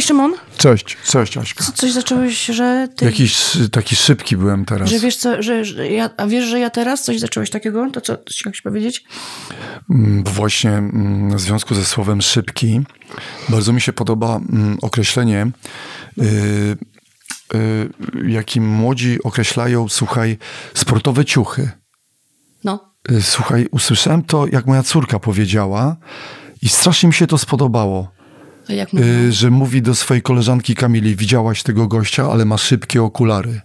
Cześć Szymon. Cześć, cześć Aśka. Co, coś zacząłeś, że ty... Jakiś taki szybki byłem teraz. Że wiesz co, że, że ja, a wiesz, że ja teraz coś zacząłeś takiego? To co, chciałeś powiedzieć? Mm, Właśnie mm, w związku ze słowem szybki, bardzo mi się podoba mm, określenie, y, y, jakim młodzi określają, słuchaj, sportowe ciuchy. No. Y, Słuchaj, usłyszałem to, jak moja córka powiedziała i strasznie mi się to spodobało. Jak? Y, że mówi do swojej koleżanki Kamili, widziałaś tego gościa, ale ma szybkie okulary.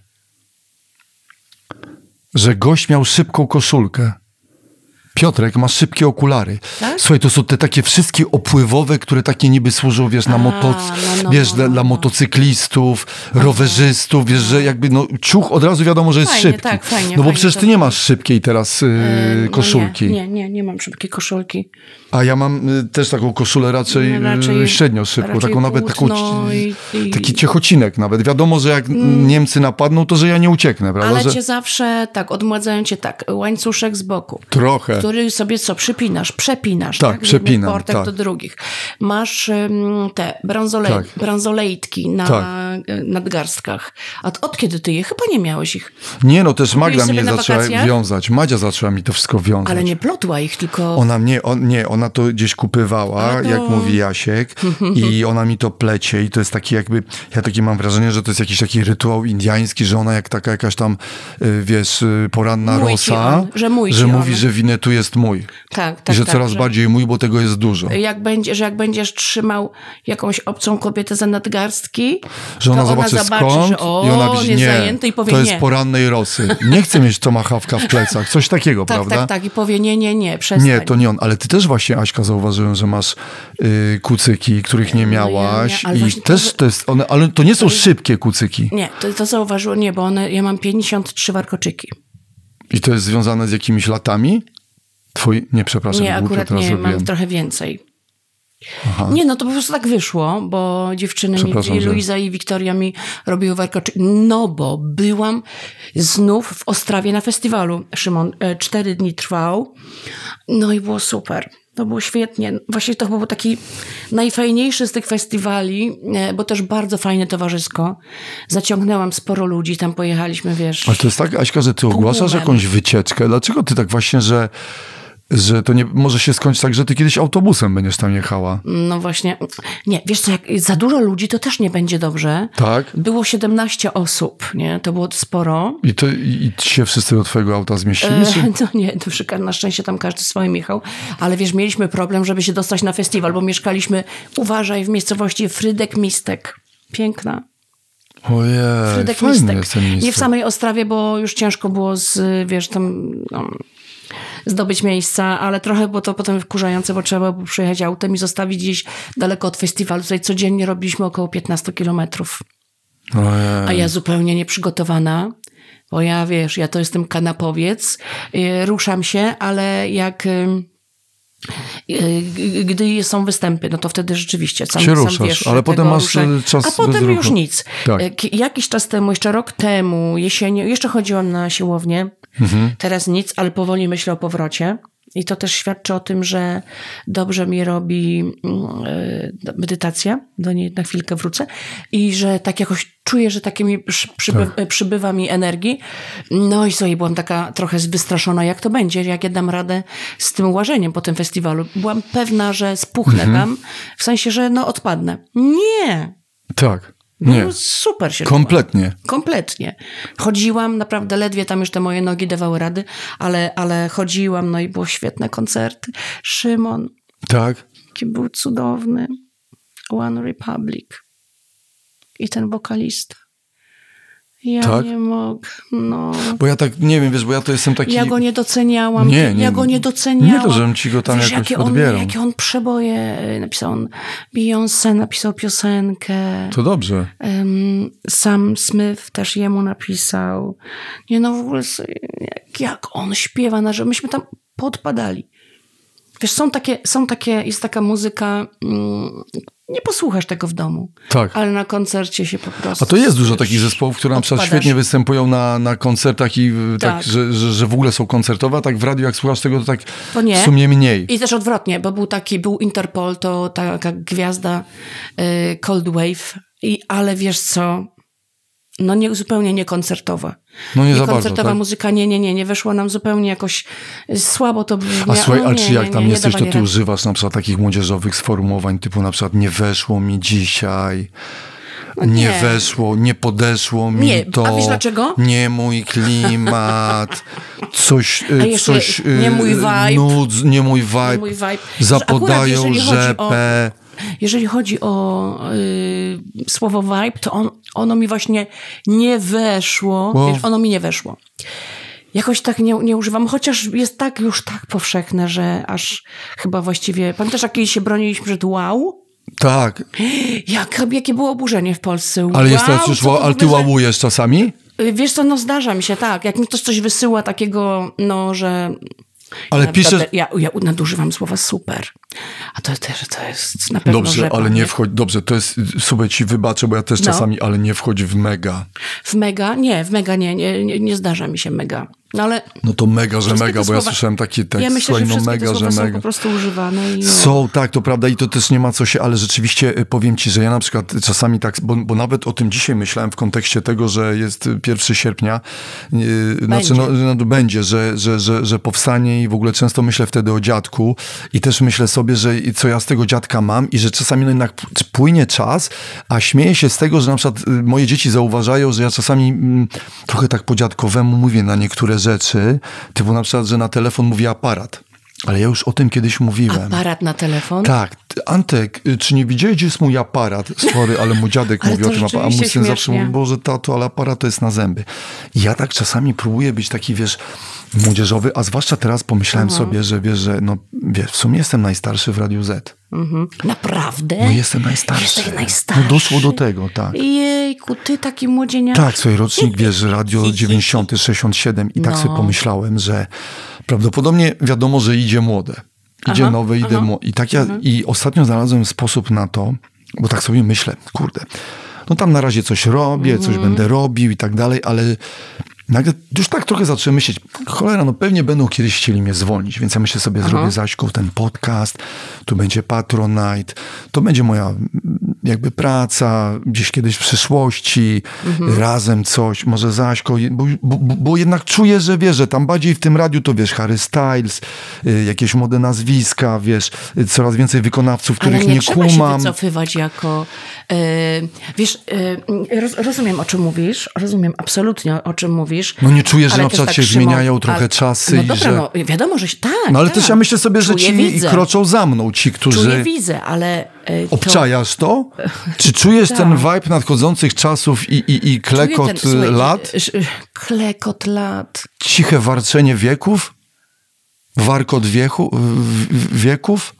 Że gość miał szybką koszulkę. Piotrek ma szybkie okulary. Tak? Słuchaj, to są te takie wszystkie opływowe, które takie niby służą, wiesz, na motoc... no, no, wiesz, no, dla, no, dla no. motocyklistów, rowerzystów, wiesz, że jakby no, ciuch od razu wiadomo, że jest Fajnie, szybki. tak, fajnie, no bo fajnie przecież to ty nie masz szybkiej teraz yy, No koszulki. Nie, nie, nie, nie mam szybkiej koszulki. A ja mam y, też taką koszulę raczej, No, raczej raczej- średnio szybką, raczej taką nawet taką, i- i- taki ciechocinek nawet. Wiadomo, że jak Niemcy napadną, to że ja nie ucieknę, prawda? Ale że... cię zawsze, tak, odmładzają cię tak, łańcuszek z boku. Trochę. Który sobie co, przypinasz, przepinasz, Tak, tak? Przepinam, portek tak. do drugich. Masz ym, te bransolej, Tak. bransolejtki na Tak. nadgarstkach. A od, kiedy ty je? Chyba nie miałeś ich. Nie, no też Magda mnie zaczęła wakacjach? wiązać. Madzia zaczęła mi to wszystko wiązać. Ale nie plotła ich, tylko... Ona mnie, on, nie, ona to gdzieś kupywała, to- jak mówi Jasiek, i ona mi to plecie i to jest taki jakby, ja takie mam wrażenie, że to jest jakiś taki rytuał indiański, że ona jak taka jakaś tam, y, wiesz, y, poranna Mój rosa, on, że mój ci mówi, on. że winetu jest mój. Tak, tak, I że tak, coraz że- bardziej mój, bo tego jest dużo. Jak będzie, że jak będziesz trzymał jakąś obcą kobietę za nadgarstki, Że ona to zobaczy ona zobaczy, skąd że o, i ona widzi, jest nie, zajęty i powie to jest nie. porannej rosy. Nie chcę mieć tomahawka w plecach, coś takiego, Tak, prawda? tak, tak. I powie nie, nie, nie, przestań. Nie, to nie on, ale ty też właśnie, Aśka, zauważyłem, że masz y, kucyki, których nie miałaś No ja- i też to- to jest, one, ale to nie są szybkie kucyki Nie, to, to zauważyło, nie, bo one, ja mam 53 warkoczyki. i to jest związane z jakimiś latami? Twoi, nie, przepraszam, Nie, akurat nie, zrobiłem. mam trochę więcej. Nie, no to po prostu tak wyszło, bo dziewczyny mi, i Luiza i Wiktoria mi robiły warkoczyki. No bo byłam znów w Ostrawie na festiwalu. Szymon, e, cztery dni trwał. No i było super. To było świetnie. Właśnie to był taki najfajniejszy z tych festiwali, e, bo też bardzo fajne towarzysko. Zaciągnęłam sporo ludzi, tam pojechaliśmy, wiesz. Ale to jest tak, Aśka, że ty ogłaszasz jakąś wycieczkę. Dlaczego ty tak właśnie, że, że to nie może się skończyć tak, że ty kiedyś autobusem będziesz tam jechała? No właśnie. Nie, wiesz co, jak za dużo ludzi, to też nie będzie dobrze. Tak? Było 17 osób, nie? To było sporo. I, to, i, i się wszyscy do twojego auta zmieścili? Czy? E, No nie, to na szczęście tam każdy swoim jechał, ale wiesz, mieliśmy problem, żeby się dostać na festiwal, bo mieszkaliśmy, uważaj, w miejscowości Frydek Mistek. Piękna. Ojej, Frydek Mistek. jest ten Nie w samej Ostrawie, bo już ciężko było z, wiesz, tam no, zdobyć miejsca, ale trochę było to potem wkurzające, bo trzeba było przyjechać autem i zostawić gdzieś daleko od festiwalu. Tutaj codziennie robiliśmy około 15 kilometrów. A ja zupełnie nieprzygotowana, bo ja wiesz, ja to jestem kanapowiec, y, ruszam się, ale jak. Y, Gdy są występy, no to wtedy rzeczywiście sam, Się sam ruszasz, wiesz, ale potem masz, ruszę. y, czas A potem już nic. Tak. Y, Jakiś czas temu, jeszcze rok temu, jesienią, jeszcze chodziłam na siłownię, Mhm. teraz nic, ale powoli myślę o powrocie. I to też świadczy o tym, że dobrze mi robi mm, medytacja, do niej na chwilkę wrócę, i że tak jakoś czuję, że takie mi przy, przyby, Tak. przybywa mi energii. No i sobie byłam taka trochę wystraszona, jak to będzie, jak ja dam radę z tym łażeniem po tym festiwalu. Byłam pewna, że spuchnę Mhm. tam, w sensie, że no odpadnę. Nie! Tak. No, Nie. super się Kompletnie. Kompletnie. Chodziłam, naprawdę ledwie tam już te moje nogi dawały rady, ale, ale chodziłam, no i było świetne koncerty. Szymon, Tak. jaki był cudowny. One Republic. I ten wokalista. Ja Tak? nie mogę, no. Bo ja tak, nie wiem, wiesz, bo ja to jestem taki... Ja go nie doceniałam. Nie, nie, ja go nie doceniałam. nie to, żebym ci go tam Wiesz, jakoś jakie on, odbierał. jakie on przeboje y, napisał. On Beyoncé napisał piosenkę. To dobrze. Em, Sam Smith też jemu napisał. Nie no, w ogóle jak on śpiewa, na że myśmy tam podpadali. Wiesz, są takie, są takie, jest taka muzyka, mm, nie posłuchasz tego w domu. Tak. Ale na koncercie się po prostu... A to jest dużo takich zespołów, które na przykład świetnie występują na, na koncertach i tak, Tak. że, że, że w ogóle są koncertowe, a tak w radiu jak słuchasz tego, to tak To w sumie mniej. I też odwrotnie, bo był taki, był Interpol, to taka gwiazda y, Cold Wave, i, ale wiesz co, no nie, zupełnie niekoncertowa. No nie za bardzo, Niekoncertowa tak? muzyka, nie, nie, nie, nie weszło nam zupełnie jakoś y, słabo to brzmiało. A słuchaj, no, a nie, czy jak nie, tam nie, nie jesteś, to ty używasz na przykład takich młodzieżowych sformułowań, typu na przykład nie weszło mi dzisiaj, nie. No nie. weszło, nie podeszło mi Nie, to, a wiesz dlaczego? nie mój klimat, coś, y, coś y, nie mój vibe. Nudz, nie mój vibe, Nie mój vibe. Zapodają chodzi o- rzepę. Jeżeli chodzi o y, słowo vibe, to on, ono mi właśnie nie weszło. Wow. Wiesz, ono mi nie weszło. Jakoś tak nie, nie używam, chociaż jest tak już tak powszechne, że aż chyba właściwie... Pamiętasz, jak się broniliśmy przed wow? Tak, Jak, jakie było oburzenie w Polsce? ale jest wow, teraz już, ale ty łałujesz czasami? Y, Wiesz co, no zdarza mi się, tak. Jak mi ktoś coś wysyła takiego, no, że... Ale ja, piszesz... Ja, ja nadużywam słowa super. A to też to jest na pewno Dobrze, ale nie wchodź, dobrze, to jest, sobie ci wybaczę, bo ja też No. czasami, ale nie wchodź w mega. W mega? Nie, w mega nie, nie, nie, nie zdarza mi się mega. No ale No to mega, że mega, bo ja słowa- słyszałem taki tekst, ja myślę, słuchaj, że no mega, te że słowa są mega. po prostu używane. I. Są, tak, to prawda i to też nie ma co się, ale rzeczywiście y, powiem ci, że ja na przykład czasami tak, bo, bo nawet o tym dzisiaj myślałem w kontekście tego, że jest y, 1 sierpnia, yy, znaczy no, no, będzie, że, że, że, że powstanie i w ogóle często myślę wtedy o dziadku i też myślę sobie, że i co ja z tego dziadka mam i że czasami no jednak płynie czas, a śmieję się z tego, że na przykład y, moje dzieci zauważają, że ja czasami mm, trochę tak po dziadkowemu mówię na niektóre rzeczy, typu na przykład, że na telefon mówię aparat. Ale ja już o tym kiedyś mówiłem. Aparat na telefon? Tak. Antek, y, czy nie widziałeś, gdzie jest mój aparat? Sorry, ale mój dziadek mówi o tym aparacie. A mój syn zawsze śmiesznie. mówi, Boże, tato, ale aparat to jest na zęby. Ja tak czasami próbuję być taki, wiesz, młodzieżowy, a zwłaszcza teraz pomyślałem sobie, że wiesz, że no, wiesz, w sumie jestem najstarszy w Radiu Z. Mhm. Naprawdę? No jestem najstarszy. Jesteś najstarszy. No doszło do tego, tak. Jejku, ty taki młodzieniak. Tak, swój rocznik, wiesz, radio 90, 67 i tak No. sobie pomyślałem, że prawdopodobnie wiadomo, że idzie młode. Idzie Aha, nowe, idzie aha. Mhm. młode. I, tak ja, I ostatnio znalazłem sposób na to, bo tak sobie myślę, kurde, no tam na razie coś robię, Mhm. coś będę robił i tak dalej, ale nagle już tak trochę zacząłem myśleć, cholera, no pewnie będą kiedyś chcieli mnie zwolnić, więc ja myślę sobie, zrobię Zaśką ten podcast, tu będzie Patronite, to będzie moja jakby praca gdzieś kiedyś w przyszłości, Mhm. razem coś, może Zaśko, bo, bo, bo, jednak czuję, że wiesz, że tam bardziej w tym radiu to wiesz, Harry Styles, y, jakieś młode nazwiska, wiesz, y, coraz więcej wykonawców, Ale których nie, nie, trzeba kumam. się wycofywać jako... e, wiesz, e, roz, rozumiem o czym mówisz, rozumiem absolutnie o czym mówisz. No nie czuję, że ale na przykład się Szymon, zmieniają trochę a- czasy No i dobra, że- no wiadomo, że tak. No ale tak. też ja myślę sobie, że Czuję, ci widzę. kroczą za mną, ci, którzy... Czuję, widzę, ale... e, Obczajasz to? Czy czujesz Tak. ten vibe nadchodzących czasów i, i, i klekot ten- słuchaj, lat? e, Klekot lat. Ciche warczenie wieków? Warkot wieku, wieków?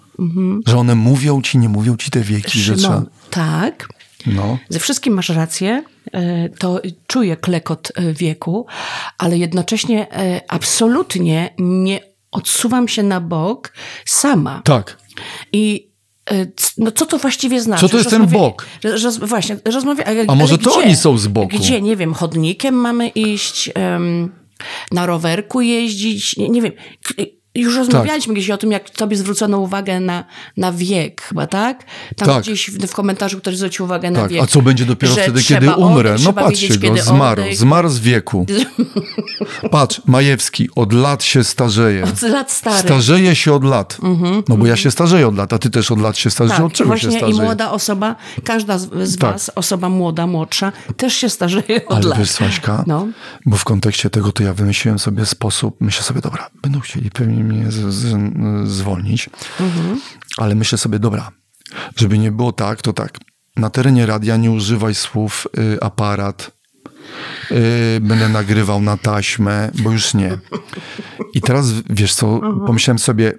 Że one mówią ci, nie mówią ci te wieki, że trzeba... Mhm. Szymon, tak. No. Ze wszystkim masz rację, e, to czuję klekot wieku, ale jednocześnie absolutnie nie odsuwam się na bok sama. Tak. I no co to właściwie znaczy? Co to jest ten bok? Roz, właśnie, rozmawia, ale, A może to gdzie? oni są z boku? Gdzie? Nie wiem, chodnikiem mamy iść, em, na rowerku jeździć, nie, nie wiem. Już Tak. rozmawialiśmy gdzieś o tym, jak tobie zwrócono uwagę na, na wiek, chyba tak? Tam Tak. gdzieś w, w komentarzu ktoś zwrócił uwagę na Tak, wiek. a co będzie dopiero wtedy, kiedy umrę? odejść, No patrzcie go, kiedy zmarł, odejść. zmarł z wieku. Patrz, Majewski, od lat się starzeje. Od lat stary. Starzeje się od lat. No bo ja się starzeję od lat, a ty też od lat się starzejesz. Tak, od czego właśnie się i starzejesz? młoda osoba, każda z, z Tak. was, osoba młoda, młodsza, też się starzeje od Ale lat. wiesz, Saśka, No. bo w kontekście tego to ja wymyśliłem sobie sposób, myślę sobie, dobra, będą chcieli pewnie mnie z, z, zwolnić, Mhm. ale myślę sobie, dobra, żeby nie było tak, to tak, na terenie radia nie używaj słów y, aparat, y, będę nagrywał na taśmę, bo już nie. I teraz, wiesz co, Mhm. pomyślałem sobie,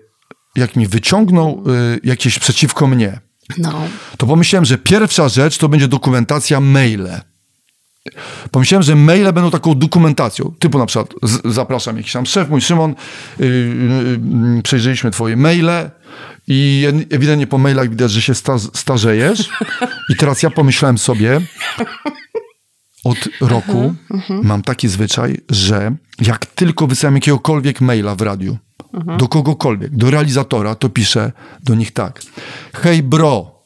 jak mi wyciągną y, jakieś przeciwko mnie, No. to pomyślałem, że pierwsza rzecz to będzie dokumentacja maile. Pomyślałem, że maile będą taką dokumentacją. Typu na przykład z, zapraszam jakiś tam szef, mój Szymon, yy, yy, przejrzeliśmy twoje maile i ewidentnie po mailach widać, że się sta, starzejesz. I teraz ja pomyślałem sobie, od roku mam taki zwyczaj, że jak tylko wysyłam jakiegokolwiek maila w radiu, do kogokolwiek, do realizatora, to piszę do nich tak. Hej bro,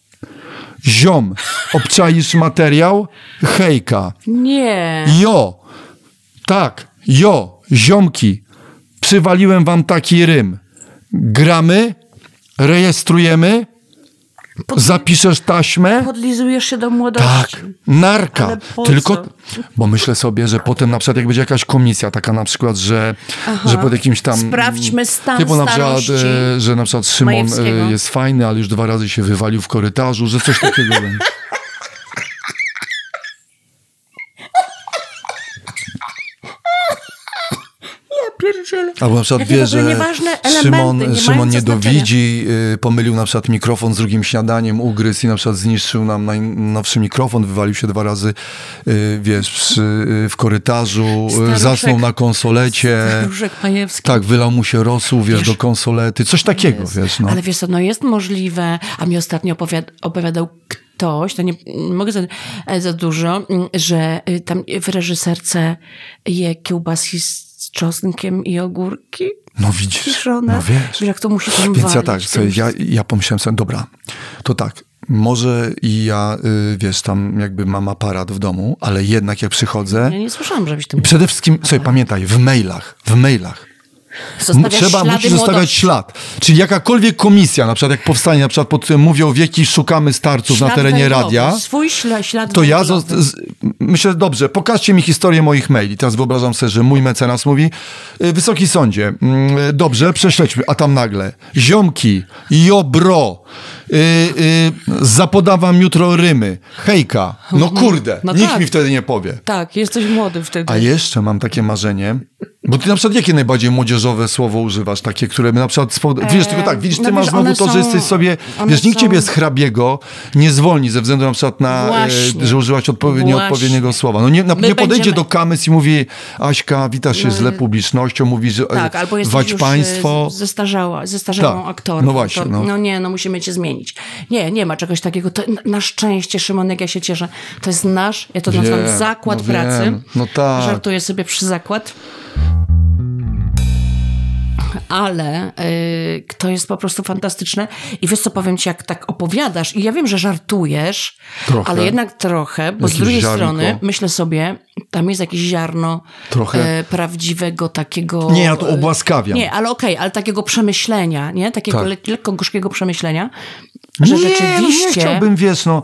ziom, obczaisz materiał? Hejka. Nie. Jo, tak, jo, ziomki, przywaliłem wam taki rym. Gramy, rejestrujemy, zapiszesz taśmę. Podlizujesz się do młodości. Tak, narka. Tylko, bo myślę sobie, że potem na przykład jak będzie jakaś komisja taka na przykład, że, że pod jakimś tam... Sprawdźmy stan Typu na przykład, e, że na przykład Szymon e, jest fajny, ale już dwa razy się wywalił w korytarzu, że coś takiego będzie. Pierdzielę. Albo na przykład wie, że Szymon, nie Szymon mające nie znaczenia. dowidzi, y, pomylił na przykład mikrofon z drugim śniadaniem, ugryzł i na przykład zniszczył nam najnowszy mikrofon, wywalił się dwa razy, y, wiesz, przy, y, w korytarzu, Staruszek. zasnął na konsolecie. Majewski. Tak, wylał mu się rosół, wiesz, do konsolety, coś takiego, wiesz, no. Ale wiesz co, no jest możliwe, a mi ostatnio opowiad- opowiadał ktoś, to nie, mogę za, za dużo, że tam w reżyserce je kiełbaski z czosnkiem i ogórki No widzisz, kiszone. no wiesz. jak to musi tam Więc ja tak, sobie, ja, ja pomyślałem sobie, dobra, to tak, może i ja, y, wiesz, tam jakby mam aparat w domu, ale jednak jak przychodzę, Ja nie słyszałam, żebyś tym Przede wszystkim, sobie pamiętaj, w mailach, w mailach. Zostawiasz Trzeba, musisz zostawiać ślad. Czyli jakakolwiek komisja, na przykład jak powstanie, na przykład pod mówią wieki, szukamy starców na Ślad terenie węglowy, radia, Swój ślad, ślad to ja zo- z, myślę, dobrze, pokażcie mi historię moich maili. Teraz wyobrażam sobie, że mój mecenas mówi, y, wysoki sądzie, mm, dobrze, prześledźmy, a tam nagle, ziomki, jo bro, y, y, zapodawam jutro rymy, hejka, no kurde, No nikt tak. mi wtedy nie powie. Tak, jesteś młody wtedy. A jeszcze mam takie marzenie, bo ty na przykład jakie najbardziej młodzieżowe słowo używasz, takie, które na przykład, spowodu- wiesz, tylko tak, widzisz, ty no masz wiesz, znowu to, że są- jesteś sobie, wiesz, nikt są- ciebie z hrabiego nie zwolni ze względu na przykład na, Właśnie. e, że użyłaś odpowiednio, Właśnie. nieodpowiedniego słowa. No nie, na, My nie podejdzie będziemy- do kamys i mówi, Aśka, witasz się z le publicznością, mówi, że e, Tak, albo wać już państwo. e, zestarzała, zestarzałą Tak. aktorką. No właśnie, no. no. nie, no musimy cię zmienić. Nie, nie ma czegoś takiego. To, na- szczęście, Szymon, jak ja się cieszę, to jest nasz, ja to nazywam Wiem, zakład no pracy. wiem. No tak. Żartuję sobie przy zakład. Ale y, to jest po prostu fantastyczne. I wiesz co, powiem ci, jak tak opowiadasz, i ja wiem, że żartujesz, Trochę. ale jednak trochę, bo z drugiej ziarnko. strony myślę sobie, tam jest jakieś ziarno e, prawdziwego takiego... Nie, ja to obłaskawiam. Nie, ale okej, ale takiego przemyślenia, nie? Takiego Tak. le- lekko gorzkiego przemyślenia, że nie, rzeczywiście... no nie chciałbym, wiesz, no.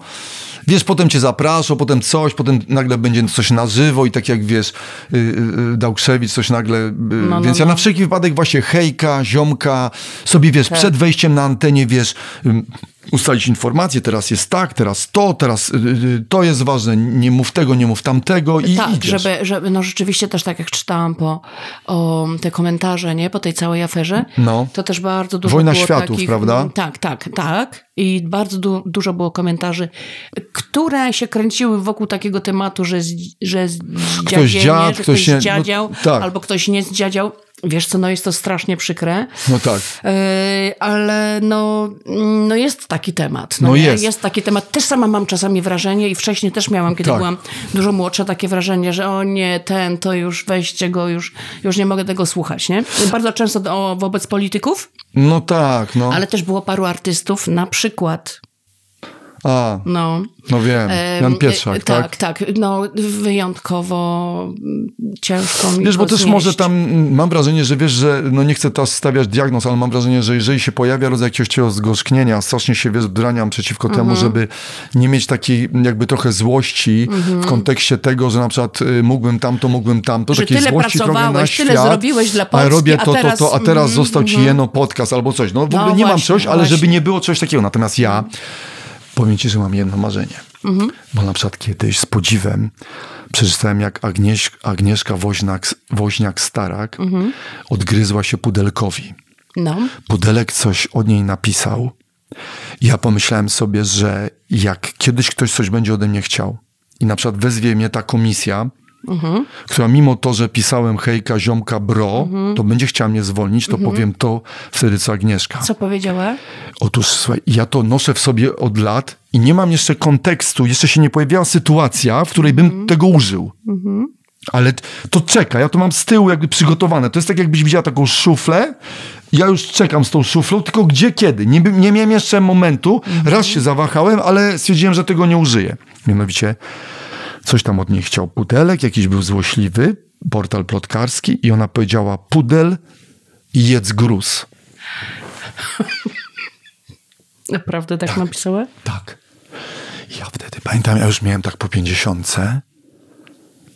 Wiesz, potem cię zapraszą, potem coś, potem nagle będzie coś na żywo i tak jak wiesz, yy, yy, Dałkrzewicz coś nagle. Yy, no, więc ja no. na wszelki wypadek właśnie hejka, ziomka, sobie wiesz, Tak. przed wejściem na antenie, wiesz, ustalić informacje, teraz jest tak, teraz to, teraz yy, yy, to jest ważne, nie mów tego, nie mów tamtego i Tak, idziesz. żeby, żeby, no rzeczywiście też tak jak czytałam po o, te komentarze, nie, po tej całej aferze, No. to też bardzo dużo Wojna było światów, takich, prawda? Tak, tak, tak. I bardzo du- dużo było komentarzy, które się kręciły wokół takiego tematu, że, z, że Ktoś zdziadzienie, dziad, ktoś ktoś nie- no, tak. albo ktoś nie zdziadział. Wiesz co, no jest to strasznie przykre. No tak. Yy, ale no, no jest taki temat. No, No jest. jest taki temat. Też sama mam czasami wrażenie i wcześniej też miałam, kiedy Tak. byłam dużo młodsza, takie wrażenie, że o nie, ten, to już weźcie go, już, już nie mogę tego słuchać, nie? Bardzo często do, wobec polityków, No tak, no. ale też było paru artystów, na przykład, A, no... no wiem, em, Jan Pietrzak, e, tak? Tak, tak. No, wyjątkowo mm, ciężko mi Wiesz, bo też znieść. może tam mm, mam wrażenie, że wiesz, że no nie chcę teraz stawiać diagnoz, ale mam wrażenie, że jeżeli się pojawia rodzaj jakiegoś zgorzknienia, strasznie się wiesz, braniam przeciwko Mhm. temu, żeby nie mieć takiej jakby trochę złości w kontekście tego, że na przykład y, mógłbym tamto, mógłbym tamto, Że takiej tyle złości trochę na tyle świat, zrobiłeś dla a Polski, robię a to, teraz- to, to, a teraz mhm, został ci mhm. jeno podcast albo coś. No w No ogóle nie mam właśnie, czegoś, ale żeby właśnie. nie było czegoś takiego. Natomiast ja powiem ci, że mam jedno marzenie. Mhm. Bo na przykład kiedyś z podziwem przeczytałem, jak Agnieś, Agnieszka Woźniak, Woźniak-Starak Mhm. odgryzła się Pudelkowi. No, Pudelek coś od niej napisał. Ja pomyślałem sobie, że jak kiedyś ktoś coś będzie ode mnie chciał, i na przykład wezwie mnie ta komisja, Mhm. która mimo to, że pisałem hejka, ziomka, bro, Mhm. to będzie chciała mnie zwolnić, to powiem to wtedy co Agnieszka. Co powiedziała? Otóż słuchaj, ja to noszę w sobie od lat i nie mam jeszcze kontekstu, jeszcze się nie pojawiła sytuacja, w której bym tego użył. Ale t- to czeka, ja to mam z tyłu jakby przygotowane. To jest tak, jakbyś widziała taką szuflę. Ja już czekam z tą szuflą, tylko gdzie, kiedy? Nie, nie miałem jeszcze momentu. Raz się zawahałem, ale stwierdziłem, że tego nie użyję. Mianowicie coś tam od niej chciał pudelek, jakiś był złośliwy, portal plotkarski i ona powiedziała pudel i jedz gruz. Naprawdę tak, napisała? Tak. Ja wtedy pamiętam, ja już miałem tak po pięćdziesiątce,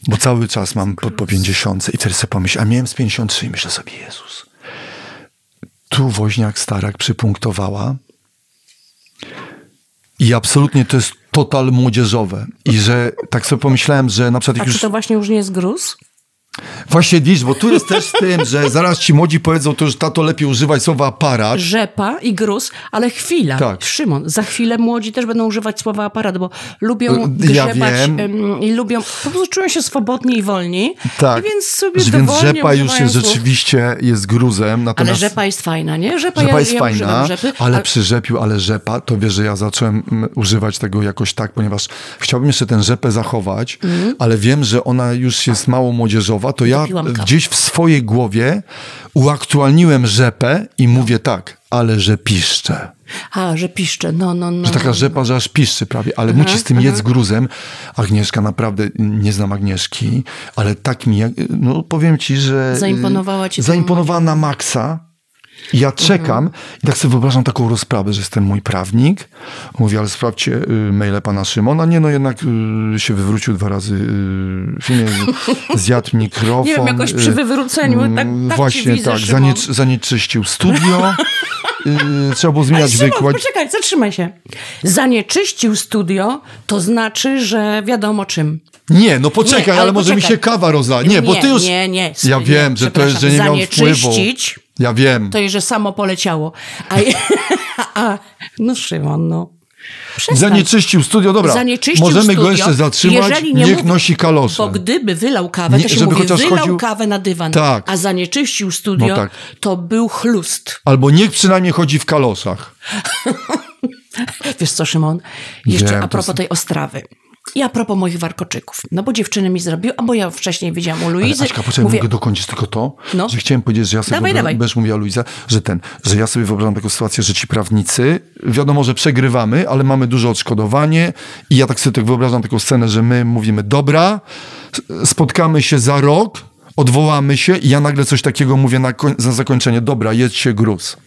bo cały czas mam po, po pięćdziesiątce i wtedy sobie pomyślałem, a miałem z 53 i myślę sobie, Jezus. Tu woźniak starak przypunktowała i absolutnie to jest total młodzieżowe. I że tak sobie pomyślałem, że na przykład A jak czy już... to właśnie już nie jest gruz? Właśnie widzisz, bo tu jest też z tym, że zaraz ci młodzi powiedzą, to już tato lepiej używać słowa aparat. Rzepa i gruz, ale chwila. Tak. Szymon, za chwilę młodzi też będą używać słowa aparat, bo lubią ja grzebać em, i lubią, po prostu czują się swobodni i wolni. Tak. I więc sobie Więc rzepa już jest słów. rzeczywiście jest gruzem, Ale natomiast... rzepa jest fajna, nie? Rzepa, Rzepa ja, jest ja fajna, rzepy, ale przy rzepiu, ale rzepa, to wiesz, że ja zacząłem mm, używać tego jakoś tak, ponieważ chciałbym jeszcze ten rzepę zachować, ale wiem, że ona już jest mało młodzieżowa, to ja gdzieś w swojej głowie uaktualniłem rzepę i mówię tak, ale że piszcze. A, że piszcze, no, no, no. Że taka rzepa, że aż piszczy prawie, ale musi z tym jedz gruzem. Agnieszka, naprawdę nie znam Agnieszki, ale tak mi, no powiem ci, że... Zaimponowała ci Zaimponowała na maksa. Ja czekam i tak sobie wyobrażam taką rozprawę, że jest ten mój prawnik. Mówi, ale sprawdźcie y, maile pana Szymona. Nie, no jednak y, się wywrócił dwa razy y, filmie, zjadł mikrofon. Nie wiem, jakoś przy y, wywróceniu, tak- mm, tak cię Właśnie widzę, tak, zanieczyścił studio. y, trzeba było zmieniać Szymon, wykład. poczekaj, zatrzymaj się. Zanieczyścił studio, to znaczy, że wiadomo czym. Nie, no poczekaj, Nie, ale, ale może mi się kawa rozla. Nie, bo Nie, ty już... nie, nie, Ja nie, wiem, że to jest, że nie miał wpływu. Zanieczyścić Ja wiem. to jest, że samo poleciało. A, a no Szymon, no. Przestań. Zanieczyścił studio, dobra. Zanieczyścił Możemy studio, go jeszcze zatrzymać, jeżeli nie niech mówi- nosi kalosze. Bo gdyby wylał kawę, Nie, to się żeby mówi, chociaż wylał chodził- kawę na dywan, Tak. a zanieczyścił studio, No tak. to był chlust. Albo niech przynajmniej chodzi w kaloszach. Wiesz co, Szymon? Jeszcze Wiem, a to propos jest- tej Ostrawy. I a propos moich warkoczyków. No bo dziewczyny mi zrobiły, albo ja wcześniej wiedziałam u Ale Luizy. Aśka, poczekaj, mówię, mogę dokończyć tylko to, No. że chciałem powiedzieć, że ja sobie Dawaj, wyobrażam, dawaj. mówiła Luiza, że ten, że ja sobie wyobrażam taką sytuację, że ci prawnicy, wiadomo, że przegrywamy, ale mamy duże odszkodowanie i ja tak sobie tak wyobrażam taką scenę, że my mówimy, dobra, spotkamy się za rok, odwołamy się i ja nagle coś takiego mówię na, na zakończenie, dobra, jedźcie gruz.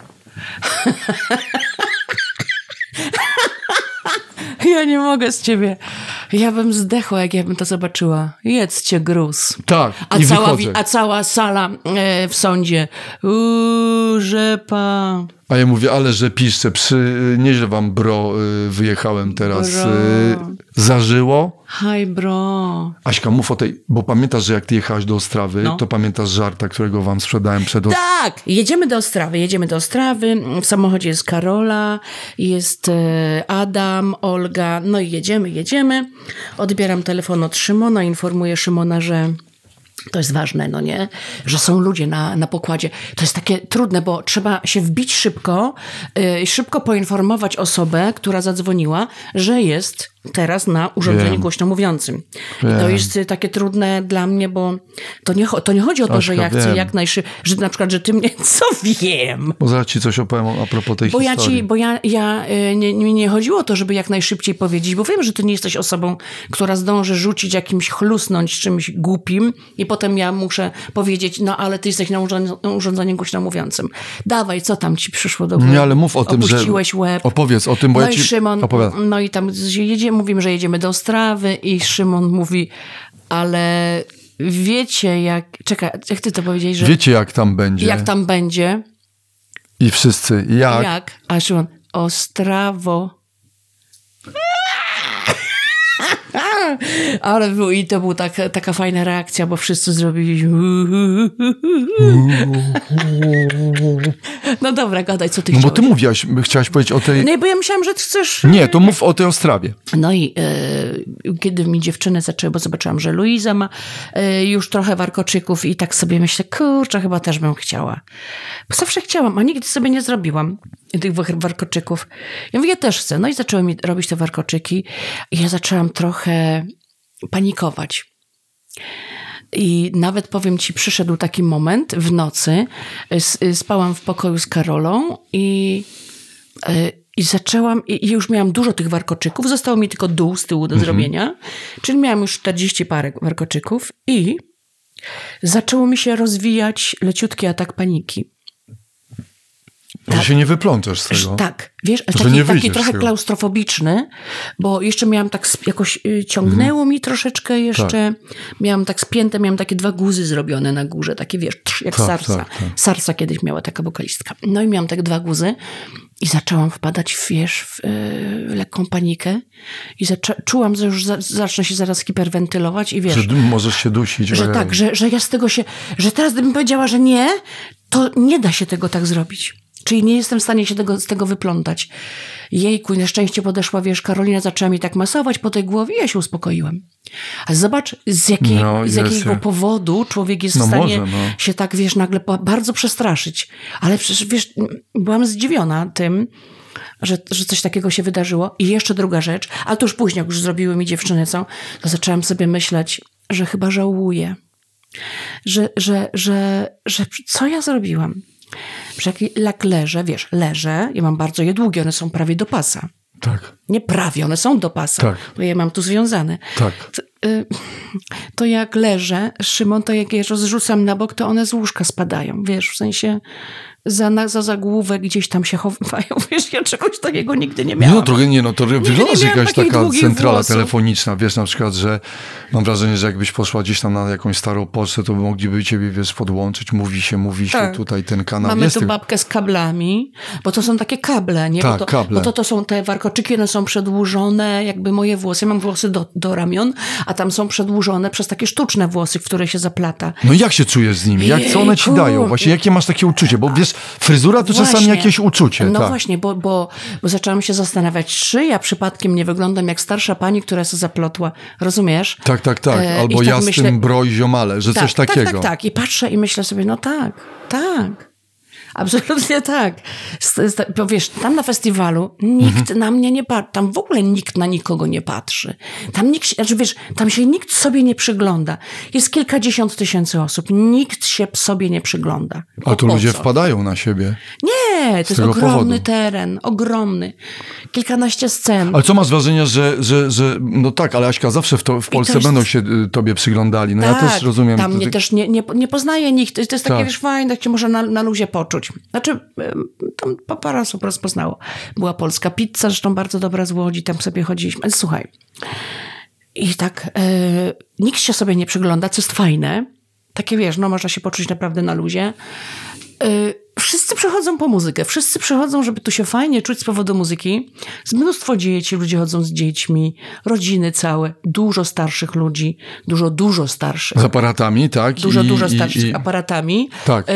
Ja nie mogę z ciebie. Ja bym zdechła, jak ja bym to zobaczyła. Jedzcie gruz. Tak, A i cała, wychodzę. a cała sala e, w sądzie. Uuu, rzepa. A ja mówię, ale że piszcie, przy, nieźle wam bro, y, wyjechałem teraz, Bro. y, zażyło. Hi, bro. Aśka, mów o tej, bo pamiętasz, że jak ty jechałaś do Ostrawy, No. to pamiętasz żarta, którego wam sprzedałem przed... Tak, jedziemy do Ostrawy, jedziemy do Ostrawy. W samochodzie jest Karola, jest Adam, Olga. No i jedziemy, jedziemy. Odbieram telefon od Szymona, informuję Szymona, że to jest ważne, no nie? Że są ludzie na, na pokładzie. To jest takie trudne, bo trzeba się wbić szybko y, i szybko poinformować osobę, która zadzwoniła, że jest teraz na urządzeniu Wiem. głośno mówiącym. I to Wiem. jest takie trudne dla mnie, bo to nie, to nie chodzi o to, że Aśka, ja chcę wiem. jak najszybciej, że na przykład, że ty mnie, co wiem? Bo zaraz ci coś opowiem a propos tej Bo ja historii. ci, bo ja, ja y, nie, nie, nie chodziło o to, żeby jak najszybciej powiedzieć, bo wiem, że ty nie jesteś osobą, która zdąży rzucić jakimś, chlusnąć czymś głupim i potem ja muszę powiedzieć, no ale ty jesteś na urząd- urządzeniu głośno mówiącym. Dawaj, co tam ci przyszło do głowy? Nie, ale mów o tym, że... Opuściłeś łeb. Opowiedz o tym, bo no ja i ci... Szymon, Opowiadam. no i tam jedzie, mówimy, że jedziemy do Ostrawy i Szymon mówi, ale wiecie jak, czekaj, jak ty to powiedziałeś, że Wiecie, jak tam będzie. jak tam będzie? I wszyscy, jak? Jak? A Szymon, Ostrawo. Ale był, i to była tak, taka fajna reakcja, bo wszyscy zrobili. No dobra, gadaj, co ty No bo ty mówiłaś, chciałaś powiedzieć o tej... Nie, bo ja myślałam, że ty chcesz... Nie, to mów o tej Ostrawie. No i e, kiedy mi dziewczyny zaczęły, bo zobaczyłam, że Luiza ma e, już trochę warkoczyków i tak sobie myślę, kurczę, chyba też bym chciała. Bo zawsze chciałam, a nigdy sobie nie zrobiłam tych war- warkoczyków. Ja mówię, ja też chcę. No i zaczęły mi robić te warkoczyki i ja zaczęłam trochę panikować. I nawet powiem ci, przyszedł taki moment w nocy, spałam w pokoju z Karolą i y, i zaczęłam, i już miałam dużo tych warkoczyków, zostało mi tylko dół z tyłu do zrobienia, czyli miałam już 40 parę warkoczyków i zaczęło mi się rozwijać leciutki atak paniki. Że się nie wyplączesz z tego. Tak, wiesz, Że taki, taki trochę klaustrofobiczny, bo jeszcze miałam tak jakoś y, ciągnęło mi troszeczkę jeszcze, miałam tak spięte, miałam takie dwa guzy zrobione na górze, takie wiesz, trz, jak Tak, Sarsa. tak, tak. Sarsa kiedyś miała taka wokalistka. No i miałam tak dwa guzy i zaczęłam wpadać, wiesz, w, y, w lekką panikę i czułam, że już za- zacznę się zaraz hiperwentylować i wiesz, Że możesz się dusić. że tak, że, że ja z tego się, że teraz gdybym powiedziała, że nie, to nie da się tego tak zrobić. Czyli nie jestem w stanie się tego, z tego wyplątać. Jejku, na szczęście podeszła, wiesz, Karolina zaczęła mi tak masować po tej głowie i ja się uspokoiłam. A zobacz, z, jakiej, No, z jakiego powodu człowiek jest No w stanie może, no. się tak, wiesz, nagle bardzo przestraszyć. Ale przecież, wiesz, byłam zdziwiona tym, że, że coś takiego się wydarzyło. I jeszcze druga rzecz, a to już później, jak już zrobiły mi dziewczyny, co, to zaczęłam sobie myśleć, że chyba żałuję. Że, że, że, że co ja zrobiłam? Że jak, jak leżę, wiesz, leżę, ja mam bardzo je długie, one są prawie do pasa. Tak, Nie prawie, one są do pasa, Tak. bo je mam tu związane. tak. To, y, to jak leżę, Szymon, to jak je rozrzucam na bok, to one z łóżka spadają, wiesz, w sensie za, za zagłówek gdzieś tam się chowają, wiesz, ja czegoś takiego nigdy nie miałam. no trochę nie, no to wygląda jakaś taka centrala włosów. telefoniczna, wiesz, na przykład, że mam wrażenie, że jakbyś poszła gdzieś tam na jakąś starą pocztę, to by mogliby ciebie, wiesz, podłączyć, mówi się, mówi się, Tak. tutaj ten kanał Mamy jest. tu babkę z kablami, bo to są takie kable, nie? Tak, bo, to, kable. bo to, to są te warkoczyki, one są przedłużone, jakby moje włosy. Ja mam włosy do, do ramion, a tam są przedłużone przez takie sztuczne włosy, w które się zaplata. No jak się czujesz z nimi? Jak, co one ci dają? Właśnie jakie masz takie uczucie? Bo wiesz, fryzura to czasami Właśnie. jakieś uczucie. No tak. właśnie, bo, bo, bo zaczęłam się zastanawiać, czy ja przypadkiem nie wyglądam jak starsza pani, która się zaplotła. Rozumiesz? Tak, tak, tak. E, Albo tak ja z myślę- tym broj ziomale, że coś tak, takiego. Tak, tak, tak. I patrzę i myślę sobie, no tak, tak. Absolutnie tak. Bo wiesz, tam na festiwalu nikt Mhm. na mnie nie patrzy, tam w ogóle nikt na nikogo nie patrzy. Tam nikt, się- znaczy wiesz, tam się nikt sobie nie przygląda. Jest kilkadziesiąt tysięcy osób, nikt się sobie nie przygląda. A tu ludzie co? wpadają na siebie. Nie, to jest ogromny powodu. teren, ogromny. Kilkanaście scen. Ale co masz wrażenie, że, że, że no tak, ale Aśka zawsze w, to, w Polsce jest- będą się y, tobie przyglądali. No ja też rozumiem. Tam mnie też nie, nie, nie poznaje nikt. To jest, jest takie, Tak. wiesz, fajne, tak cię może na, na luzie poczuć. Znaczy, tam pa- parę osób rozpoznało. Była polska pizza, zresztą bardzo dobra z Łodzi, tam sobie chodziliśmy. Słuchaj, i tak e, nikt się sobie nie przygląda, co jest fajne. Takie, wiesz, no można się poczuć naprawdę na luzie. E, Wszyscy przychodzą po muzykę, wszyscy przychodzą, żeby tu się fajnie czuć z powodu muzyki. Z mnóstwo dzieci, ludzie chodzą z dziećmi, rodziny całe, dużo starszych ludzi, dużo, dużo starszych. Z aparatami, tak? Dużo, I- dużo starszych i- aparatami. Tak. Y,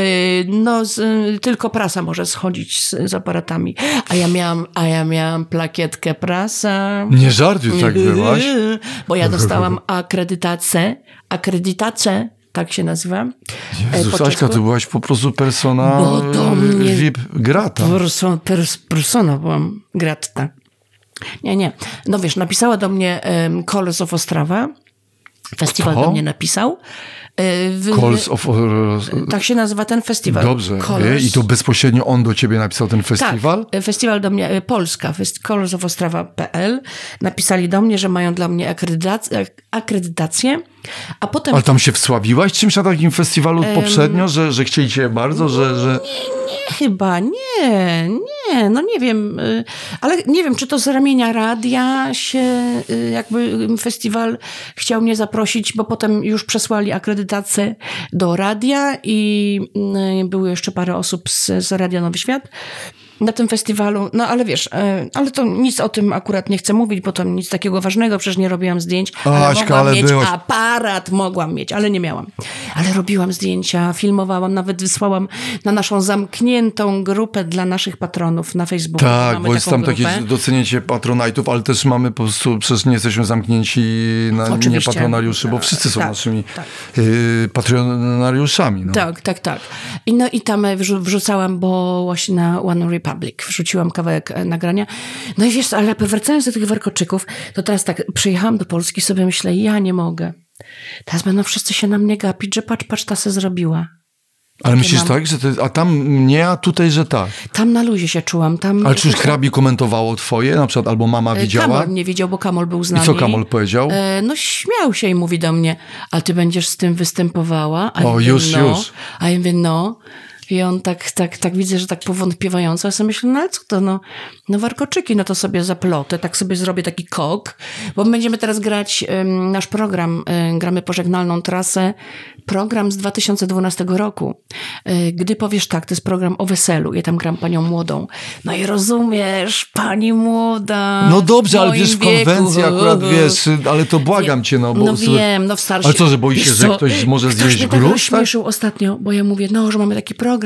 No, z, tylko prasa może schodzić z, z aparatami. A ja miałam, a ja miałam plakietkę prasa. Nie żartuj, tak byłaś? Bo ja dostałam akredytację, akredytację, tak się nazywa. e, Jezus, po Aśka, ty byłaś po prostu persona mnie- VIP grata. Perso, pers, persona byłam gratta. Nie, nie. No wiesz, napisała do mnie um, Colors of Ostrawa. Festiwal Kto? do mnie napisał. Y, w- Calls of... Tak się nazywa ten festiwal. Dobrze. I to bezpośrednio on do ciebie napisał ten festiwal? Tak, festiwal do mnie, e, Polska, fest- colorsofostrawa.pl. Napisali do mnie, że mają dla mnie akredytację, akredytację a potem... Ale tam się wsławiłaś czymś na takim festiwalu poprzednio, że, że chcieli cię bardzo, że... że... Chyba nie, nie, no nie wiem, y, ale nie wiem, czy to z ramienia radia się y, jakby festiwal chciał mnie zaprosić, bo potem już przesłali akredytację do radia i y, było jeszcze parę osób z, z Radia Nowy Świat. Na tym festiwalu, no ale wiesz, e, ale to nic o tym akurat nie chcę mówić, bo to nic takiego ważnego, przecież nie robiłam zdjęć, ale Aśka, mogłam ale mieć byłaś- aparat, mogłam mieć, ale nie miałam. Ale robiłam zdjęcia, filmowałam, nawet wysłałam na naszą zamkniętą grupę dla naszych patronów na Facebooku. Tak, bo jest tam grupę. takie doceniecie patronajtów, ale też mamy po prostu, przecież nie jesteśmy zamknięci na Oczywiście. nie patronariuszy, bo wszyscy są Tak, naszymi tak. y, patronariuszami. No. Tak, tak, tak. I, no, i tam wrzu- wrzucałam, bo właśnie na One Republic wrzuciłam kawałek e, nagrania. No i wiesz, ale wracając do tych warkoczyków, to teraz tak, przyjechałam do Polski, sobie myślę, ja nie mogę. Teraz będą wszyscy się na mnie gapić, że patrz, patrz, ta se zrobiła. Ale myślisz mam- tak, że a tam nie, a tutaj, że tak. Tam na luzie się czułam. Tam Ale czy już hrabi komentowało twoje, na przykład, albo mama E, widziała? Kamol nie widział, bo Kamol był z I nami. co Kamol powiedział? E, no śmiał się i mówi do mnie, a ty będziesz z tym występowała? A O, ja już, no. już. A ja mówię, no. I on tak, tak, tak widzę, że tak powątpiewająco. Ja sobie myślę, no ale co to, no, no warkoczyki, no to sobie zaplotę, tak sobie zrobię taki kok, bo my będziemy teraz grać nasz program, em, gramy pożegnalną trasę, program z 2012 roku. E, Gdy powiesz tak, to jest program o weselu, ja tam gram panią młodą. No i rozumiesz, pani młoda. No dobrze, ale wiesz, w konwencji akurat, wiesz, ale to błagam cię, no bo... No wiem, no w starszym. Ale co, że boi się, że ktoś może zjeść tak gruz, tak? rozśmieszył ostatnio, bo ja mówię, no, że mamy taki program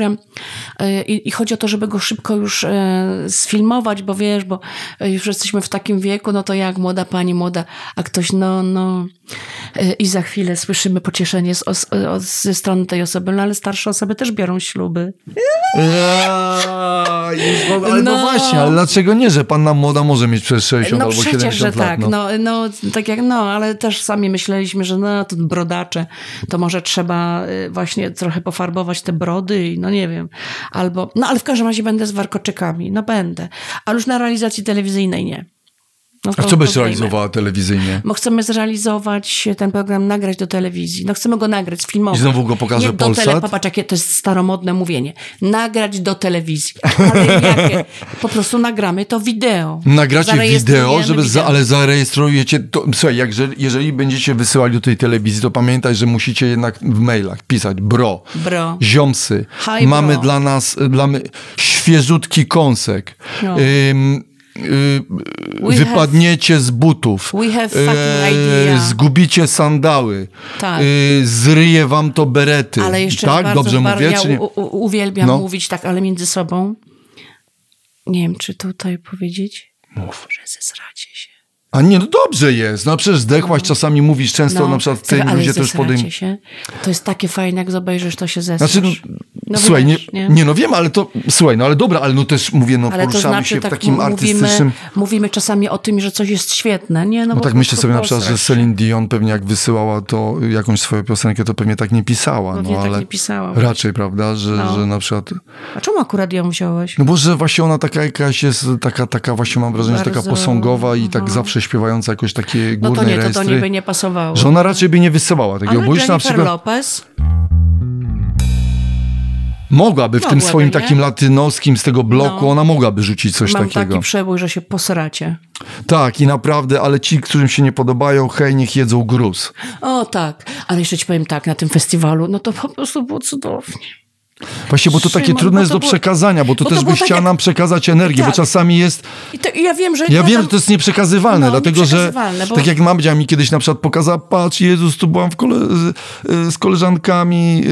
e, i, i chodzi o to, żeby go szybko już e, sfilmować, bo wiesz, bo e, już jesteśmy w takim wieku, no to jak młoda pani, młoda, a ktoś, no, no. E, I za chwilę słyszymy pocieszenie z, os, o, ze strony tej osoby, no ale starsze osoby też biorą śluby. Ja, w ogóle- ale no. No. właśnie, ale dlaczego nie, że panna młoda może mieć przez 60 No albo przecież, 70 że lat? tak. no. No. No, tak jak, no, ale też sami myśleliśmy, że no, to brodacze, to może trzeba y, właśnie trochę pofarbować te brody i no nie wiem. Albo, no ale w każdym razie będę z warkoczykami. No będę. Ale już na realizacji telewizyjnej nie. No, A to- co byś realizowała telewizyjnie? Bo chcemy zrealizować ten program, nagrać do telewizji. No chcemy go nagrać, filmować. I znowu go pokaże Nie Polsat? tele, popatrz, jakie to jest staromodne mówienie. Nagrać do telewizji. Ale jakie? Po prostu nagramy to wideo. Nagracie wideo, żeby za, wideo. ale zarejestrujecie. To, słuchaj, jak, że- jeżeli będziecie wysyłali do tej telewizji, to pamiętaj, że musicie jednak w mailach pisać bro, Bro. ziomsy. Hi, Mamy bro. dla nas dla my, świeżutki kąsek. No. Ym, y, We wypadniecie z butów. Have idea. Zgubicie sandały. Tak. Y, zryje wam to berety. Ale jeszcze tak? bardzo, Dobrze bardzo, mówię? ja u, u, uwielbiam No. mówić tak, ale między sobą. Nie wiem, czy tutaj powiedzieć, Mów. że zesracie się. A nie, no dobrze jest. No przecież zdechłaś, czasami mówisz często, na przykład ale ludzie też podejmują. się. To jest takie fajne, jak zobaczysz, to się zesrasz. Znaczy, no, No słuchaj, wiesz, nie, nie? no wiem, ale to, słuchaj, no ale dobra, ale no też mówię, no Ale to poruszamy znaczy, się w tak takim mówimy, artystycznym... mówimy czasami o tym, że coś jest świetne, nie? No, No tak myślę sobie na przykład, że. Celine Dion pewnie jak wysyłała to jakąś swoją piosenkę, to pewnie tak nie pisała, Pewnie no tak ale nie pisała. raczej, prawda, że, No. że na przykład... A czemu akurat ją wziąłeś? No bo że właśnie ona taka jakaś jest, taka, taka właśnie mam wrażenie, że taka Bardzo, posągowa i tak zawsze śpiewająca jakoś takie No to górne nie, to do rejestry. niej by nie pasowało. Że ona raczej by nie wysyłała takiego, Ale bo już na przykład... Lopez? Mogłaby w tym Mogłaby, swoim nie? takim latynoskim z tego bloku, No. ona mogłaby rzucić coś Mam takiego. taki przebój, że się posracie. Tak, i naprawdę, ale ci, którym się nie podobają, hej, niech jedzą gruz. O tak, ale jeszcze ci powiem tak, na tym festiwalu, no to po prostu było cudownie. Właśnie, bo to takie Szymon, trudne bo jest to do było- przekazania, bo to bo to też byś tak chciała jak- nam przekazać energię, bo Tak. czasami jest... I, to, i ja wiem, że... Ja wiem, tam- że to jest nieprzekazywalne, No, dlatego że nieprzekazywalne, bo- tak jak mamdzia mi kiedyś na przykład pokazała, patrz, Jezus, tu byłam w kole z, y, z koleżankami